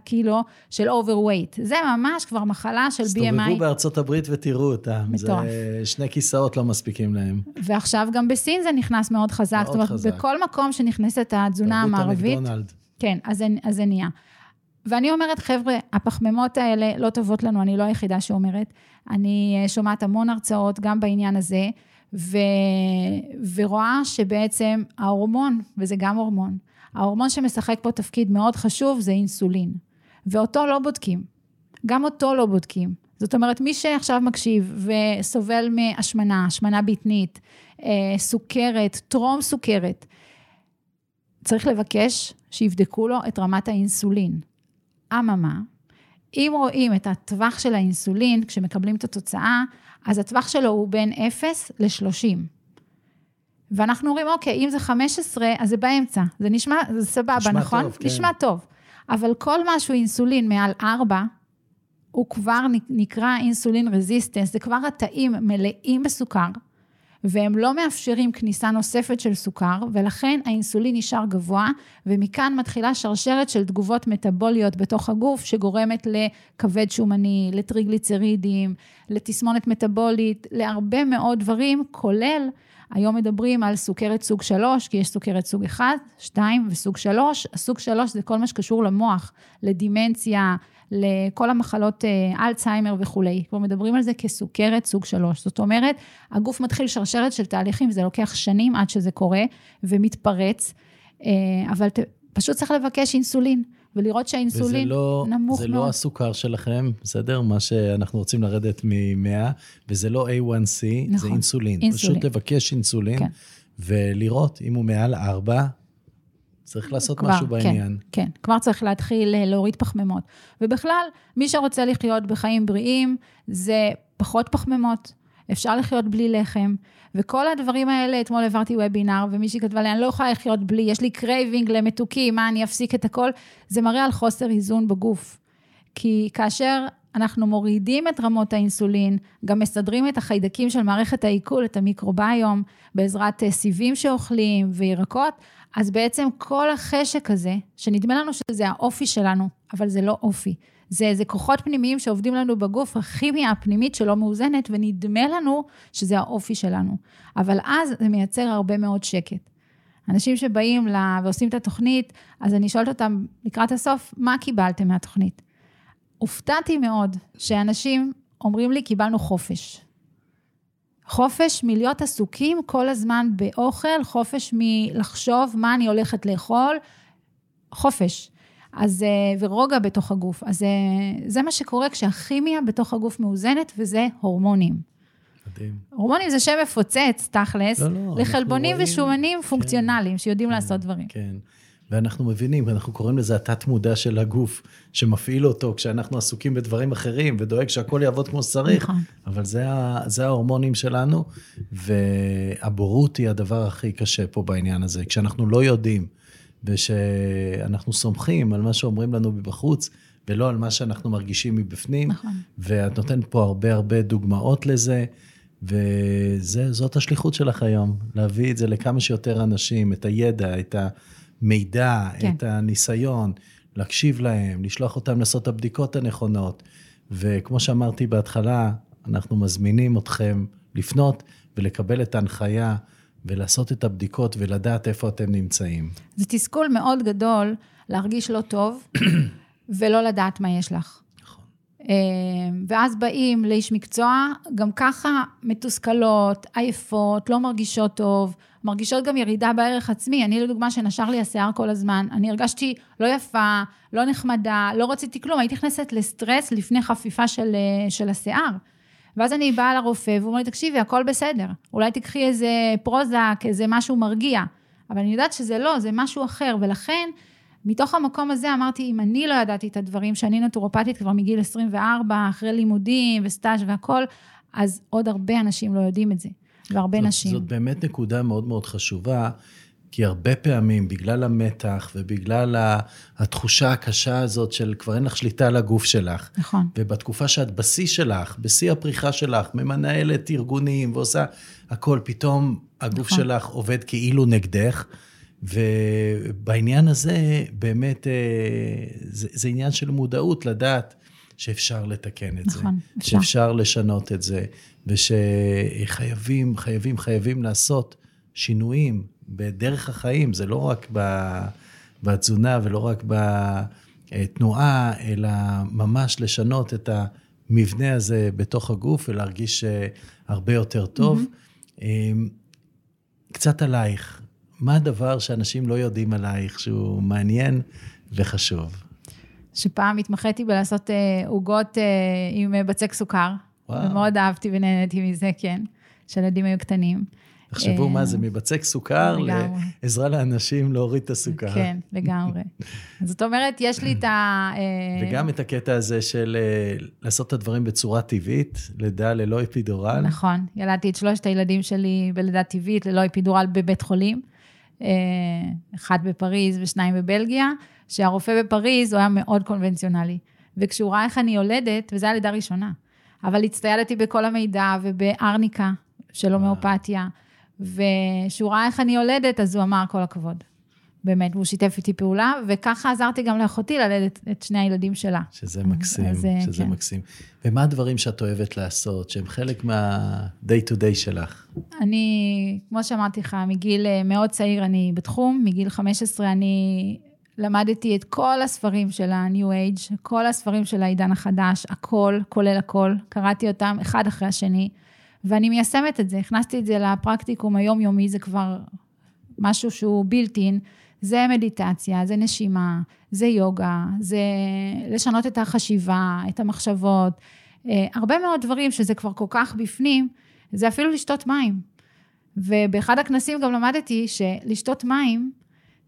קילו של overweight. זה ממש כבר מחלה של BMI. הסתובבו בארצות הברית ותראו אותם. מטורף. זה שני כיסאות לא מספיקים להם. ועכשיו גם בסין זה נכנס מאוד חזק. מאוד זאת אומרת, חזק. בכל מקום שנכנסת התזונה המערבית... כן, אז זה, אז זה נהיה. ואני אומרת, חבר'ה, הפחמימות האלה לא טובות לנו, אני לא היחידה שאומרת. אני אה, שומעת המון הרצאות גם בעניין הזה, ו... ורואה שבעצם ההורמון, וזה גם הורמון, ההורמון שמשחק פה תפקיד מאוד חשוב זה אינסולין, ואותו לא בודקים. גם אותו לא בודקים. זאת אומרת, מי שעכשיו מקשיב וסובל מהשמנה, השמנה בטנית, אה, סוכרת, טרום סוכרת, צריך לבקש שיבדקו לו את רמת האינסולין. אממה, אם רואים את הטווח של האינסולין, כשמקבלים את התוצאה, אז הטווח שלו הוא בין 0 ל-30. ואנחנו אומרים, אוקיי, אם זה 15, אז זה באמצע. זה נשמע, זה סבבה, נשמע נכון? טוב, כן. נשמע טוב. אבל כל מה שהוא אינסולין מעל 4, הוא כבר נקרא אינסולין רזיסטנס, זה כבר התאים מלאים בסוכר, והם לא מאפשרים כניסה נוספת של סוכר, ולכן האינסולין נשאר גבוה, ומכאן מתחילה שרשרת של תגובות מטבוליות בתוך הגוף, שגורמת לכבד שומני, לטריגליצרידים, לתסמונת מטבולית, להרבה מאוד דברים, כולל היום מדברים על סוכרת סוג 3, כי יש סוכרת סוג 1, 2 וסוג 3. הסוג 3 זה כל מה שקשור למוח, לדימנציה, לכל המחלות אה, אלצהיימר וכולי. כבר מדברים על זה כסוכרת סוג 3. זאת אומרת, הגוף מתחיל שרשרת של תהליכים, זה לוקח שנים עד שזה קורה ומתפרץ, אה, אבל פשוט צריך לבקש אינסולין. ולראות שהאינסולין לא, נמוך זה מאוד. לא הסוכר שלכם, בסדר? מה שאנחנו רוצים לרדת מ-100, וזה לא A1C, נכון. זה אינסולין. אינסולין. פשוט לבקש אינסולין, כן. ולראות אם הוא מעל 4, צריך לעשות כבר, משהו בעניין. כן, כן, כבר צריך להתחיל אה, להוריד פחמימות. ובכלל, מי שרוצה לחיות בחיים בריאים, זה פחות פחמימות. אפשר לחיות בלי לחם. וכל הדברים האלה, אתמול העברתי וובינר, ומישהי כתבה לי, אני לא יכולה לחיות בלי, יש לי craving למתוקים, מה, אני אפסיק את הכל? זה מראה על חוסר איזון בגוף. כי כאשר אנחנו מורידים את רמות האינסולין, גם מסדרים את החיידקים של מערכת העיכול, את המיקרוביום, בעזרת אה, סיבים שאוכלים וירקות, אז בעצם כל החשק הזה, שנדמה לנו שזה האופי שלנו, אבל זה לא אופי. זה, זה כוחות פנימיים שעובדים לנו בגוף, הכימיה הפנימית שלא מאוזנת, ונדמה לנו שזה האופי שלנו. אבל אז זה מייצר הרבה מאוד שקט. אנשים שבאים לה, ועושים את התוכנית, אז אני שואלת אותם לקראת הסוף, מה קיבלתם מהתוכנית? הופתעתי מאוד שאנשים אומרים לי, קיבלנו חופש. חופש מלהיות עסוקים כל הזמן באוכל, חופש מלחשוב מה אני הולכת לאכול, חופש. אז, אה, ורוגע בתוך הגוף. אז אה, זה מה שקורה כשהכימיה בתוך הגוף מאוזנת, וזה הורמונים. מדהים. הורמונים זה שם מפוצץ, תכלס, לא, לא, לחלבונים ושומנים כן. פונקציונליים, שיודעים לעשות דברים. כן. ואנחנו מבינים, אנחנו קוראים לזה התת-מודע של הגוף, שמפעיל אותו כשאנחנו עסוקים בדברים אחרים, ודואג שהכל יעבוד כמו שצריך. נכון. אבל זה, ה- זה ההורמונים שלנו, והבורות היא הדבר הכי קשה פה בעניין הזה. כשאנחנו לא יודעים, ושאנחנו סומכים על מה שאומרים לנו מבחוץ, ולא על מה שאנחנו מרגישים מבפנים. נכון. ואת נותנת פה הרבה הרבה דוגמאות לזה, וזאת השליחות שלך היום, להביא את זה לכמה שיותר אנשים, את הידע, את המידע, כן. את הניסיון, להקשיב להם, לשלוח אותם לעשות את הבדיקות הנכונות. וכמו שאמרתי בהתחלה, אנחנו מזמינים אתכם לפנות ולקבל את ההנחיה ולעשות את הבדיקות ולדעת איפה אתם נמצאים. זה תסכול מאוד גדול להרגיש לא טוב (coughs) ולא לדעת מה יש לך. נכון. אה, ואז באים לאיש מקצוע, גם ככה מתוסכלות, עייפות, לא מרגישות טוב, מרגישות גם ירידה בערך עצמי. אני לדוגמה, שנשר לי השיער כל הזמן, אני הרגשתי לא יפה, לא נחמדה, לא רציתי כלום, הייתי נכנסת לסטרס לפני חפיפה של, אה, של השיער. ואז אני באה לרופא, והוא אומר לי, תקשיבי, הכל בסדר. אולי תקחי איזה פרוזק, איזה משהו מרגיע. אבל אני יודעת שזה לא, זה משהו אחר, ולכן, מתוך המקום הזה אמרתי, אם אני לא ידעתי את הדברים, שאני נטורופטית כבר מגיל 24, אחרי לימודים וסטאז' והכל, אז עוד הרבה אנשים לא יודעים את זה, והרבה זאת, נשים. זאת באמת נקודה מאוד מאוד חשובה, כי הרבה פעמים, בגלל המתח ובגלל התחושה הקשה הזאת של כבר אין לך שליטה על הגוף שלך, נכון, ובתקופה שאת בשיא שלך, בשיא הפריחה שלך, ממנהלת ארגונים ועושה הכל, פתאום הגוף נכון. שלך עובד כאילו נגדך. ובעניין הזה, באמת, אה, זה, זה עניין של מודעות, לדעת שאפשר לתקן את זה. נכון, אפשר. שאפשר לשנות את זה, ושחייבים, חייבים, חייבים לעשות שינויים בדרך החיים. זה לא רק בתזונה ולא רק בתנועה, אלא ממש לשנות את המבנה הזה בתוך הגוף ולהרגיש אה, הרבה יותר טוב. אמ, קצת עלייך, מה הדבר שאנשים לא יודעים עלייך שהוא מעניין וחשוב? שפעם התמחיתי בלעשות אה, עוגות אה, עם אה, בצק סוכר, וואו. ומאוד אהבתי ונהניתי מזה, כן, כשהילדים היו קטנים. תחשבו אה, מה זה, מבצק סוכר. לעזרה לאנשים להוריד את הסוכר. כן, לגמרי. (laughs) זאת אומרת, יש לי את ה... אה, וגם את הקטע הזה של לעשות את הדברים בצורה טבעית, לידה ללא אפידורל. נכון, ילדתי את שלושת הילדים שלי בלידה טבעית, ללא אפידורל בבית חולים. אחד בפריז ושניים בבלגיה, שהרופא בפריז הוא היה מאוד קונבנציונלי. וכשהוא ראה איך אני יולדת, וזו הייתה לידה ראשונה, אבל הצטיידתי בכל המידע ובארניקה של הומאופתיה, וכשהוא ראה איך אני יולדת, אז הוא אמר כל הכבוד. באמת, והוא שיתף איתי פעולה, וככה עזרתי גם לאחותי ללדת את שני הילדים שלה. שזה מקסים, אז, אה, שזה כן. מקסים. ומה הדברים שאת אוהבת לעשות, שהם חלק מה-day to day שלך? אני, כמו שאמרתי לך, מגיל אה, מאוד צעיר אני בתחום, מגיל 15 אני למדתי את כל הספרים של ה-New Age, כל הספרים של העידן החדש, הכל, כולל הכל, קראתי אותם אחד אחרי השני, ואני מיישמת את זה, הכנסתי את זה לפרקטיקום היומיומי, זה כבר משהו שהוא in, זה מדיטציה, זה נשימה, זה יוגה, זה לשנות את החשיבה, את המחשבות, אה, הרבה מאוד דברים שזה כבר כל כך בפנים, זה אפילו לשתות מים. ובאחד הכנסים גם למדתי שלשתות מים,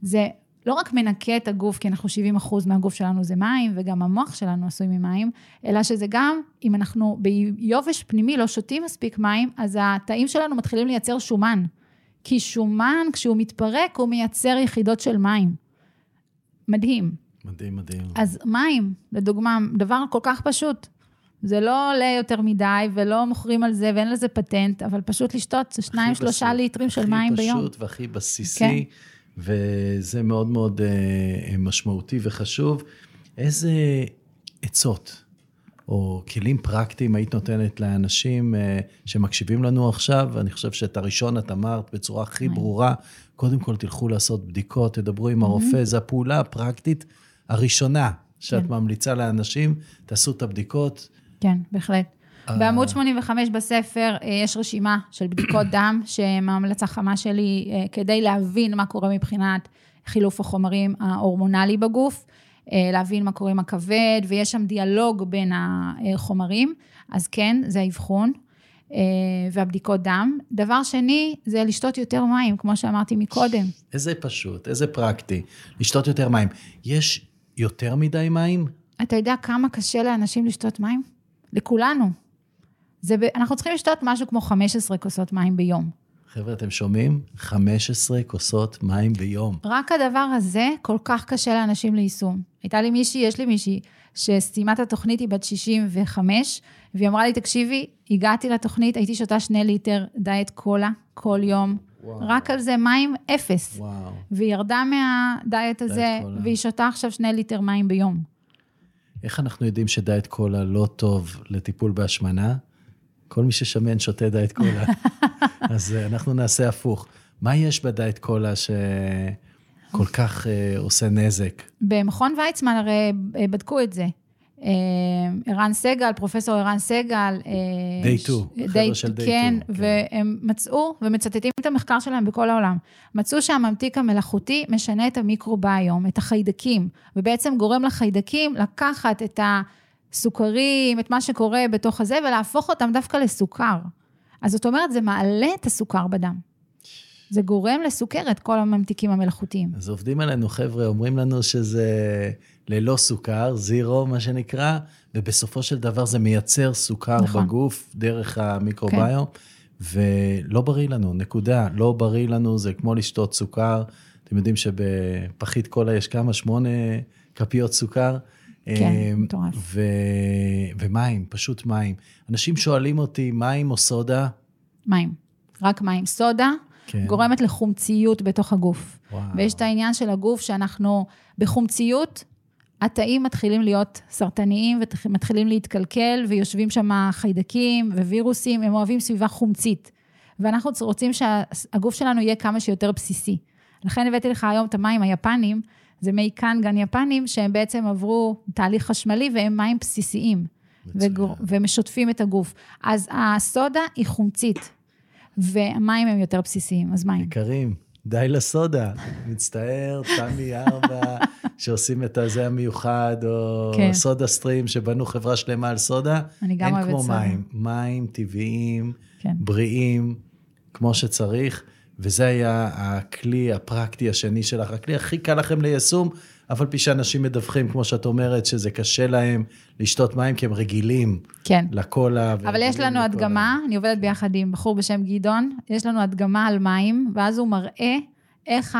זה לא רק מנקה את הגוף, כי אנחנו 70 אחוז מהגוף שלנו זה מים, וגם המוח שלנו עשוי ממים, אלא שזה גם, אם אנחנו ביובש פנימי לא שותים מספיק מים, אז התאים שלנו מתחילים לייצר שומן. כי שומן, כשהוא מתפרק, הוא מייצר יחידות של מים. מדהים. מדהים, מדהים. אז מים, לדוגמה, דבר כל כך פשוט. זה לא עולה יותר מדי, ולא מוכרים על זה, ואין לזה פטנט, אבל פשוט לשתות שניים, שלושה ליטרים של מים ביום. הכי פשוט והכי בסיסי, כן. וזה מאוד מאוד uh, משמעותי וחשוב. איזה עצות או כלים פרקטיים היית נותנת לאנשים uh, שמקשיבים לנו עכשיו? אני חושב שאת הראשון את אמרת בצורה הכי ברורה, קודם כל תלכו לעשות בדיקות, תדברו עם הרופא, זו הפעולה הפרקטית הראשונה שאת כן. ממליצה לאנשים, תעשו את הבדיקות. כן, בהחלט. אה. בעמוד 85 בספר אה, יש רשימה של בדיקות (clears throat) דם, שהן ההמלצה חמה שלי אה, כדי להבין מה קורה מבחינת חילוף החומרים ההורמונלי בגוף, להבין מה קורה עם הכבד, ויש שם דיאלוג בין החומרים, אז כן, זה האבחון. והבדיקות דם. דבר שני, זה לשתות יותר מים, כמו שאמרתי מקודם. איזה פשוט, איזה פרקטי, לשתות יותר מים. יש יותר מדי מים? אתה יודע כמה קשה לאנשים לשתות מים? לכולנו. זה, אנחנו צריכים לשתות משהו כמו 15 כוסות מים ביום. חבר'ה, אתם שומעים? 15 כוסות מים ביום. רק הדבר הזה כל כך קשה לאנשים ליישום. הייתה לי מישהי, יש לי מישהי, שסיימה את התוכנית, היא בת 65, והיא אמרה לי, תקשיבי, הגעתי לתוכנית, הייתי שותה שני ליטר דיאט קולה כל יום. וואו. רק על זה מים אפס. וואו. והיא ירדה מהדיאט הזה, והיא שותה עכשיו שני ליטר מים ביום. איך אנחנו יודעים שדיאט קולה לא טוב לטיפול בהשמנה? כל מי ששמן שותה דיאט קולה. (laughs) אז אה, אנחנו נעשה הפוך. מה יש בדיאט קולה שכל כך uh, עושה נזק? במכון ויצמן הרי אה, בדקו את זה. ערן סגל, פרופסור ערן סגל. דיי טו, חבר'ה של דיי טו. כן, והם מצאו, ומצטטים את המחקר שלהם בכל העולם, מצאו שהממתיק המלאכותי משנה את המיקרוביום, את החיידקים, ובעצם גורם לחיידקים לקחת את ה... סוכרים, את מה שקורה בתוך הזה, ולהפוך אותם דווקא לסוכר. אז זאת אומרת, זה מעלה את הסוכר בדם. זה גורם לסוכרת, כל הממתיקים המלאכותיים. אז עובדים עלינו, חבר'ה, אומרים לנו שזה ללא סוכר, זירו, מה שנקרא, ובסופו של דבר זה מייצר סוכר נכון. בגוף דרך המיקרוביום, כן. ולא בריא לנו, נקודה. לא בריא לנו, זה כמו לשתות סוכר. אתם יודעים שבפחית קולה יש כמה? שמונה כפיות סוכר. כן, אמ, מטורף. ו... ומים, פשוט מים. אנשים שואלים אותי, מים או סודה? מים, רק מים. סודה כן. גורמת לחומציות בתוך הגוף. וואו. ויש את העניין של הגוף שאנחנו בחומציות, התאים מתחילים להיות סרטניים ומתחילים להתקלקל, ויושבים שם חיידקים ווירוסים, הם אוהבים סביבה חומצית. ואנחנו רוצים שהגוף שלנו יהיה כמה שיותר בסיסי. לכן הבאתי לך היום את המים היפנים, זה מי קנגן יפנים, שהם בעצם עברו תהליך חשמלי והם מים בסיסיים, וגור, ומשותפים את הגוף. אז הסודה היא חומצית, והמים הם יותר בסיסיים, אז מים. יקרים, די לסודה. מצטער, תמי ארבע, שעושים את הזה המיוחד, או כן. סודה סטרים, שבנו חברה שלמה על סודה. אני גם אוהבת סודה. אין כמו מים. מים טבעיים, כן. בריאים, כמו שצריך. וזה היה הכלי הפרקטי השני שלך, הכלי הכי קל לכם ליישום, אף על פי שאנשים מדווחים, כמו שאת אומרת, שזה קשה להם לשתות מים כי הם רגילים כן. לקולה. אבל יש לנו הדגמה, אני עובדת ביחד עם בחור בשם גדעון, יש לנו הדגמה על מים, ואז הוא מראה איך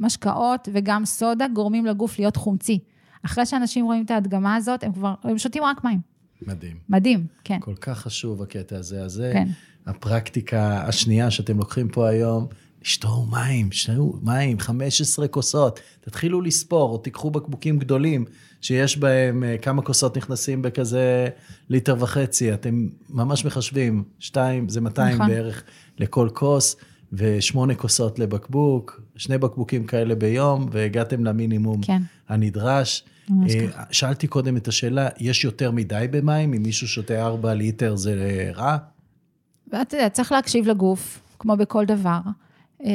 המשקאות וגם סודה גורמים לגוף להיות חומצי. אחרי שאנשים רואים את ההדגמה הזאת, הם כבר, הם שותים רק מים. מדהים. מדהים, כן. כל כך חשוב הקטע הזה. אז זה כן. הפרקטיקה השנייה שאתם לוקחים פה היום, לשתו מים, שתו מים, 15 כוסות. תתחילו לספור, או תיקחו בקבוקים גדולים, שיש בהם אה, כמה כוסות נכנסים בכזה ליטר וחצי. אתם ממש מחשבים, שתיים, זה 200 נכון. בערך לכל כוס, ושמונה כוסות לבקבוק, שני בקבוקים כאלה ביום, והגעתם למינימום כן. הנדרש. אה, שאלתי קודם את השאלה, יש יותר מדי במים? אם מישהו שותה 4 ליטר זה רע? ואתה יודע, צריך להקשיב לגוף, כמו בכל דבר, אה,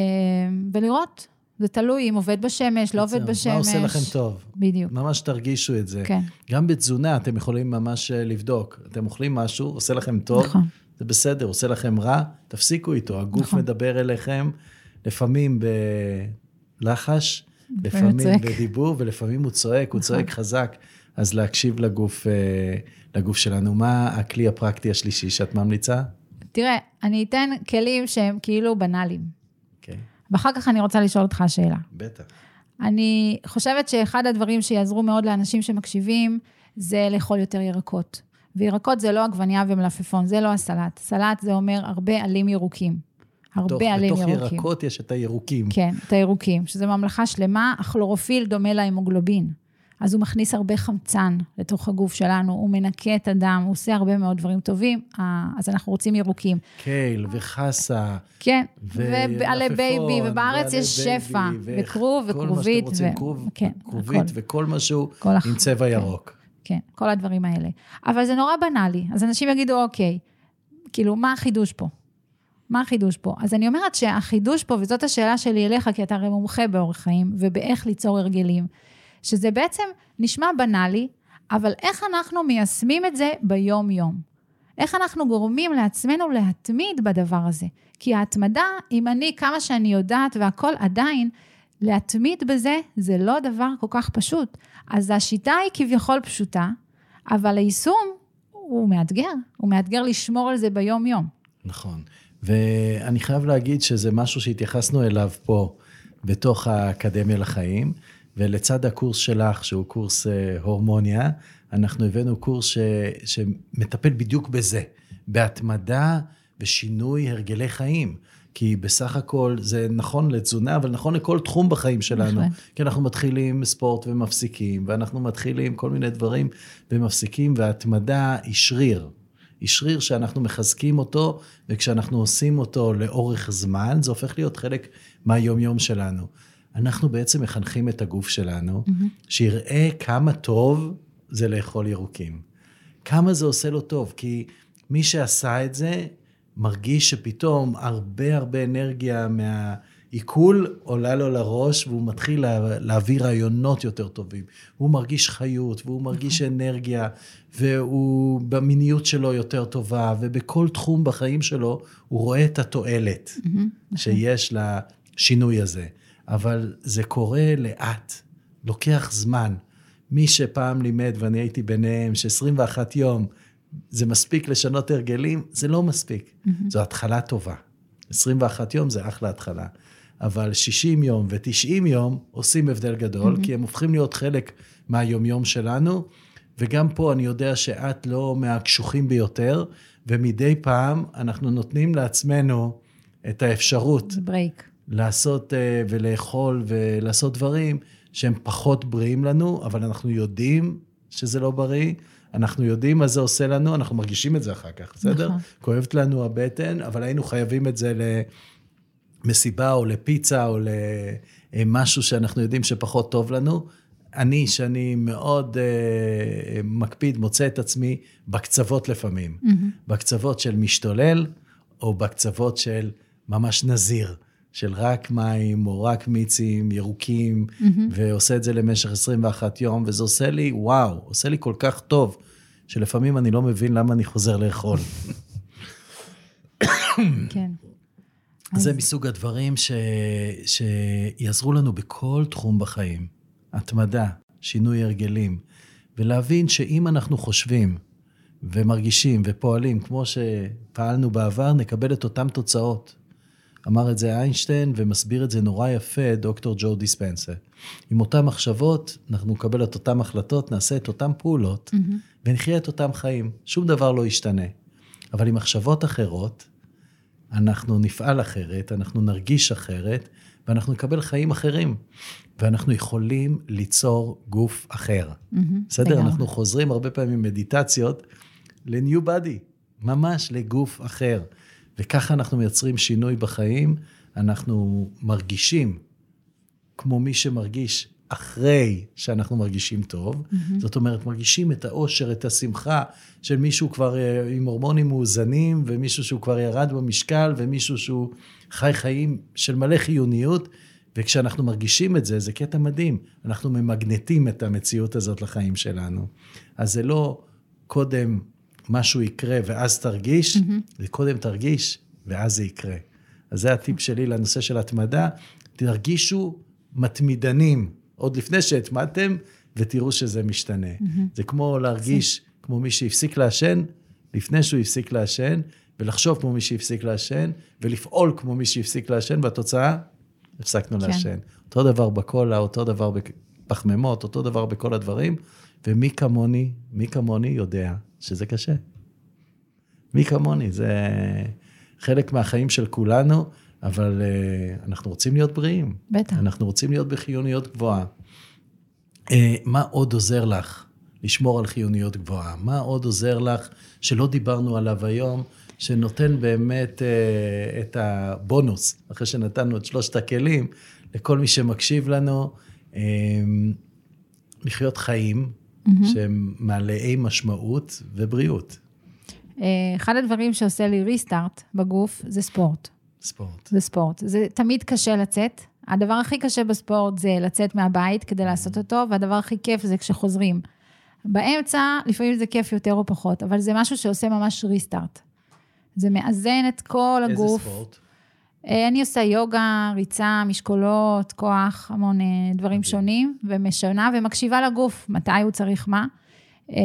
ולראות. זה תלוי אם עובד בשמש, לא עובד בשמש. מה עושה לכם טוב? בדיוק, ממש תרגישו את זה. כן. גם בתזונה אתם יכולים ממש אה, לבדוק. אתם אוכלים משהו, עושה לכם טוב, נכון. זה בסדר, עושה לכם רע, תפסיקו איתו. הגוף נכון. מדבר אליכם, לפעמים בלחש, לפעמים צועק. בדיבור, ולפעמים הוא צועק, הוא נכון. צועק חזק. אז להקשיב לגוף, אה, לגוף שלנו. מה הכלי הפרקטי השלישי שאת ממליצה? תראה, אני אתן כלים שהם כאילו בנאליים. אוקיי, ואחר כך אני רוצה לשאול אותך שאלה. בטח. אני חושבת שאחד הדברים שיעזרו מאוד לאנשים שמקשיבים, זה לאכול יותר ירקות. וירקות זה לא עגבנייה ומלפפון, זה לא הסלט. סלט זה אומר הרבה עלים ירוקים. הרבה בתוך, עלים בתוך ירוקים. ירקות יש את הירוקים. כן, את הירוקים, שזה ממלכה שלמה, הכלורופיל דומה להמוגלובין. אז הוא מכניס הרבה חמצן לתוך הגוף שלנו, הוא מנקה את הדם, הוא עושה הרבה מאוד דברים טובים, אז אנחנו רוצים ירוקים. קייל וחסה. כן, ועלי בייבי, ובארץ יש שפע, וכרוב כל מה וכרובית. שאתם רוצים, כן, כרובית הכל. וכל משהו עם צבע כן. ירוק. כן, כל הדברים האלה. אבל זה נורא בנאלי, אז אנשים יגידו, אוקיי, כאילו, מה החידוש פה? מה החידוש פה? אז אני אומרת שהחידוש פה, וזאת השאלה שלי אליך, כי אתה הרי מומחה באורח חיים, ובאיך ליצור הרגלים, שזה בעצם נשמע בנאלי, אבל איך אנחנו מיישמים את זה ביום-יום? איך אנחנו גורמים לעצמנו להתמיד בדבר הזה? כי ההתמדה, אם אני, כמה שאני יודעת והכול, עדיין, להתמיד בזה, זה לא דבר כל כך פשוט. אז השיטה היא כביכול פשוטה, אבל היישום הוא מאתגר. הוא מאתגר לשמור על זה ביום-יום. נכון. ואני חייב להגיד שזה משהו שהתייחסנו אליו פה, בתוך האקדמיה לחיים, ולצד הקורס שלך, שהוא קורס אה, הורמוניה, אנחנו הבאנו קורס ש, שמטפל בדיוק בזה, בהתמדה ושינוי הרגלי חיים. כי בסך הכל זה נכון לתזונה, אבל נכון לכל תחום בחיים שלנו. בהחלט. כי אנחנו מתחילים ספורט ומפסיקים, ואנחנו מתחילים כל מיני דברים ומפסיקים, וההתמדה היא שריר. היא שריר שאנחנו מחזקים אותו, וכשאנחנו עושים אותו לאורך זמן, זה הופך להיות חלק מהיומיום שלנו. אנחנו בעצם מחנכים את הגוף שלנו, שיראה כמה טוב זה לאכול ירוקים. כמה זה עושה לו טוב, כי מי שעשה את זה, מרגיש שפתאום הרבה הרבה אנרגיה מהעיכול עולה לו לראש, והוא מתחיל לה, להביא רעיונות יותר טובים. הוא מרגיש חיות, והוא מרגיש אנרגיה, והוא במיניות שלו יותר טובה, ובכל תחום בחיים שלו הוא רואה את התועלת שיש לשינוי הזה. אבל זה קורה לאט, לוקח זמן. מי שפעם לימד, ואני הייתי ביניהם, ש-21 יום זה מספיק לשנות הרגלים, זה לא מספיק. Mm-hmm. זו התחלה טובה. 21 יום זה אחלה התחלה. אבל 60 יום ו-90 יום עושים הבדל גדול, mm-hmm. כי הם הופכים להיות חלק מהיומיום שלנו, וגם פה אני יודע שאת לא מהקשוחים ביותר, ומדי פעם אנחנו נותנים לעצמנו את האפשרות ברייק. לעשות אה, ולאכול ולעשות דברים שהם פחות בריאים לנו, אבל אנחנו יודעים שזה לא בריא, אנחנו יודעים מה זה עושה לנו, אנחנו מרגישים את זה אחר כך, בסדר? נכון. כואבת לנו הבטן, אבל היינו חייבים את זה למסיבה או לפיצה או למשהו שאנחנו יודעים שפחות טוב לנו. אני, שאני מאוד uh, מקפיד, מוצא את עצמי בקצוות לפעמים. Mm-hmm. בקצוות של משתולל, או בקצוות של ממש נזיר, של רק מים, או רק מיצים ירוקים, mm-hmm. ועושה את זה למשך 21 יום, וזה עושה לי, וואו, עושה לי כל כך טוב, שלפעמים אני לא מבין למה אני חוזר לאכול. כן. זה מסוג הדברים ש... שיעזרו לנו בכל תחום בחיים. התמדה, שינוי הרגלים, ולהבין שאם אנחנו חושבים ומרגישים ופועלים כמו שפעלנו בעבר, נקבל את אותן תוצאות. אמר את זה איינשטיין ומסביר את זה נורא יפה דוקטור ג'ו דיספנסר. עם אותן מחשבות, אנחנו נקבל את אותן החלטות, נעשה את אותן פעולות, mm-hmm. ונחיה את אותם חיים. שום דבר לא ישתנה. אבל עם מחשבות אחרות, אנחנו נפעל אחרת, אנחנו נרגיש אחרת, ואנחנו נקבל חיים אחרים. ואנחנו יכולים ליצור גוף אחר. Mm-hmm, בסדר? לגמרי. אנחנו חוזרים הרבה פעמים מדיטציות ל-new body, ממש לגוף אחר. וככה אנחנו מייצרים שינוי בחיים, אנחנו מרגישים כמו מי שמרגיש אחרי שאנחנו מרגישים טוב. Mm-hmm. זאת אומרת, מרגישים את האושר, את השמחה של מישהו כבר עם הורמונים מאוזנים, ומישהו שהוא כבר ירד במשקל, ומישהו שהוא חי חיים של מלא חיוניות, וכשאנחנו מרגישים את זה, זה קטע מדהים. אנחנו ממגנטים את המציאות הזאת לחיים שלנו. אז זה לא קודם משהו יקרה ואז תרגיש, mm-hmm. זה קודם תרגיש ואז זה יקרה. אז זה הטיפ שלי לנושא של התמדה. תרגישו מתמידנים עוד לפני שהתמדתם, ותראו שזה משתנה. Mm-hmm. זה כמו להרגיש כמו מי שהפסיק לעשן, לפני שהוא הפסיק לעשן, ולחשוב כמו מי שהפסיק לעשן, ולפעול כמו מי שהפסיק לעשן, והתוצאה, הפסקנו כן. לעשן. אותו דבר בקולה, אותו דבר בפחמימות, אותו דבר בכל הדברים, ומי כמוני, מי כמוני יודע שזה קשה. מי כמוני, זה חלק מהחיים של כולנו, אבל uh, אנחנו רוצים להיות בריאים. בטח. אנחנו רוצים להיות בחיוניות גבוהה. Uh, מה עוד עוזר לך לשמור על חיוניות גבוהה? מה עוד עוזר לך שלא דיברנו עליו היום, שנותן באמת uh, את הבונוס, אחרי שנתנו את שלושת הכלים, לכל מי שמקשיב לנו, uh, לחיות חיים mm-hmm. שהם מלאי משמעות ובריאות. אחד הדברים שעושה לי ריסטארט בגוף זה ספורט. ספורט. זה ספורט. זה תמיד קשה לצאת. הדבר הכי קשה בספורט זה לצאת מהבית כדי לעשות אותו, והדבר הכי כיף זה כשחוזרים. באמצע, לפעמים זה כיף יותר או פחות, אבל זה משהו שעושה ממש ריסטארט. זה מאזן את כל הגוף. איזה ספורט? אה, אני עושה יוגה, ריצה, משקולות, כוח, המון אה, דברים שונים, ומשנה ומקשיבה לגוף, מתי הוא צריך מה. אה,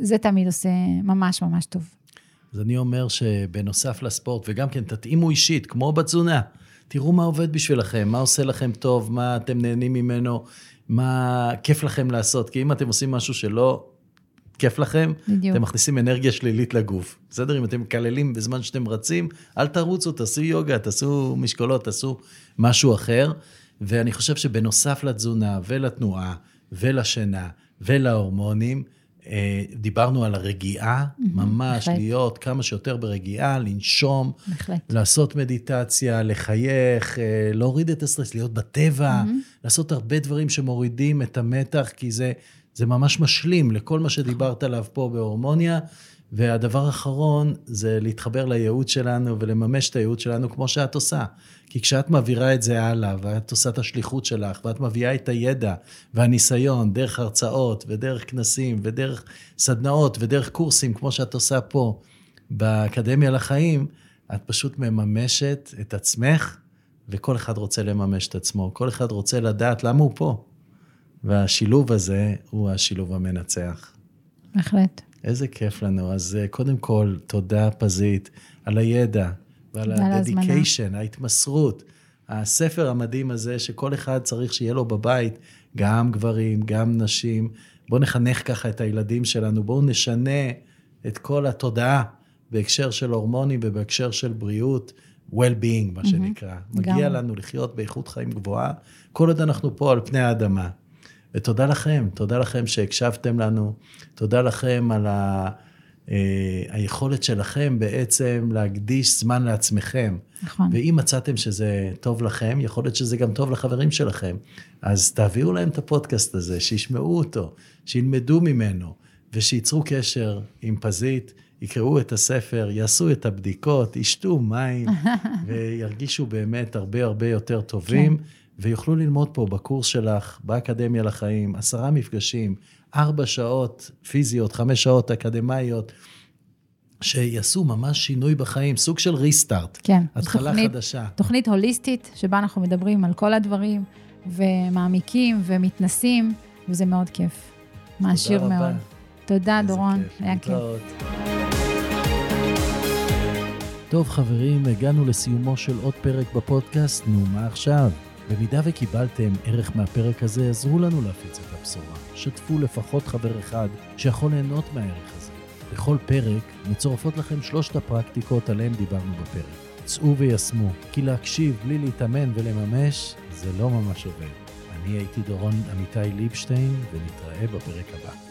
זה תמיד עושה ממש ממש טוב. אז אני אומר שבנוסף לספורט, וגם כן תתאימו אישית, כמו בתזונה, תראו מה עובד בשבילכם, מה עושה לכם טוב, מה אתם נהנים ממנו, מה כיף לכם לעשות. כי אם אתם עושים משהו שלא כיף לכם, בדיוק. אתם מכניסים אנרגיה שלילית לגוף. בסדר? אם אתם מקללים בזמן שאתם רצים, אל תרוצו, תעשו יוגה, תעשו משקולות, תעשו משהו אחר. ואני חושב שבנוסף לתזונה ולתנועה ולשינה ולהורמונים, אה, דיברנו על הרגיעה, ממש בהחלט. להיות כמה שיותר ברגיעה, לנשום, בהחלט. לעשות מדיטציה, לחייך, אה, להוריד את הסטרס, להיות בטבע, לעשות הרבה דברים שמורידים את המתח, כי זה, זה ממש משלים לכל מה שדיברת עליו פה בהורמוניה. והדבר האחרון זה להתחבר לייעוד שלנו ולממש את הייעוד שלנו כמו שאת עושה. כי כשאת מעבירה את זה הלאה, ואת עושה את השליחות שלך, ואת מביאה את הידע והניסיון דרך הרצאות, ודרך כנסים, ודרך סדנאות, ודרך קורסים, כמו שאת עושה פה באקדמיה לחיים, את פשוט מממשת את עצמך, וכל אחד רוצה לממש את עצמו. כל אחד רוצה לדעת למה הוא פה. והשילוב הזה הוא השילוב המנצח. בהחלט. איזה כיף לנו. אז אה, קודם כל, תודה פזית על הידע ועל הדדיקיישן, ההתמסרות. הספר המדהים הזה, שכל אחד צריך שיהיה לו בבית, גם גברים, גם נשים. בואו נחנך ככה את הילדים שלנו, בואו נשנה את כל התודעה בהקשר של הורמונים ובהקשר של בריאות, well-being, מה שנקרא. Mm-hmm. מגיע גם. לנו לחיות באיכות חיים גבוהה, כל עוד אנחנו פה על פני האדמה. ותודה לכם, תודה לכם שהקשבתם לנו, תודה לכם על ה... אה, היכולת שלכם בעצם להקדיש זמן לעצמכם. נכון. ואם מצאתם שזה טוב לכם, יכול להיות שזה גם טוב לחברים שלכם. אז תעבירו להם את הפודקאסט הזה, שישמעו אותו, שילמדו ממנו, ושייצרו קשר עם פזית, יקראו את הספר, יעשו את הבדיקות, ישתו מים, (laughs) וירגישו באמת הרבה הרבה יותר טובים. כן. ויוכלו ללמוד פה בקורס שלך, באקדמיה לחיים, עשרה מפגשים, ארבע שעות פיזיות, חמש שעות אקדמאיות, שיעשו ממש שינוי בחיים, סוג של ריסטארט. כן. התחלה תוכנית, חדשה. תוכנית הוליסטית, שבה אנחנו מדברים על כל הדברים, ומעמיקים ומתנסים, וזה מאוד כיף. מעשיר מאוד. תודה, דורון. היה כיף. טוב, חברים, הגענו לסיומו של עוד פרק בפודקאסט, נו, מה עכשיו? במידה וקיבלתם ערך מהפרק הזה, עזרו לנו להפיץ את הבשורה. שתפו לפחות חבר אחד שיכול ליהנות מהערך הזה. בכל פרק מצורפות לכם שלושת הפרקטיקות עליהן דיברנו בפרק. צאו ויישמו, כי להקשיב בלי להתאמן ולממש, זה לא ממש עובד. אני הייתי דורון עמיתי ליבשטיין, ונתראה בפרק הבא.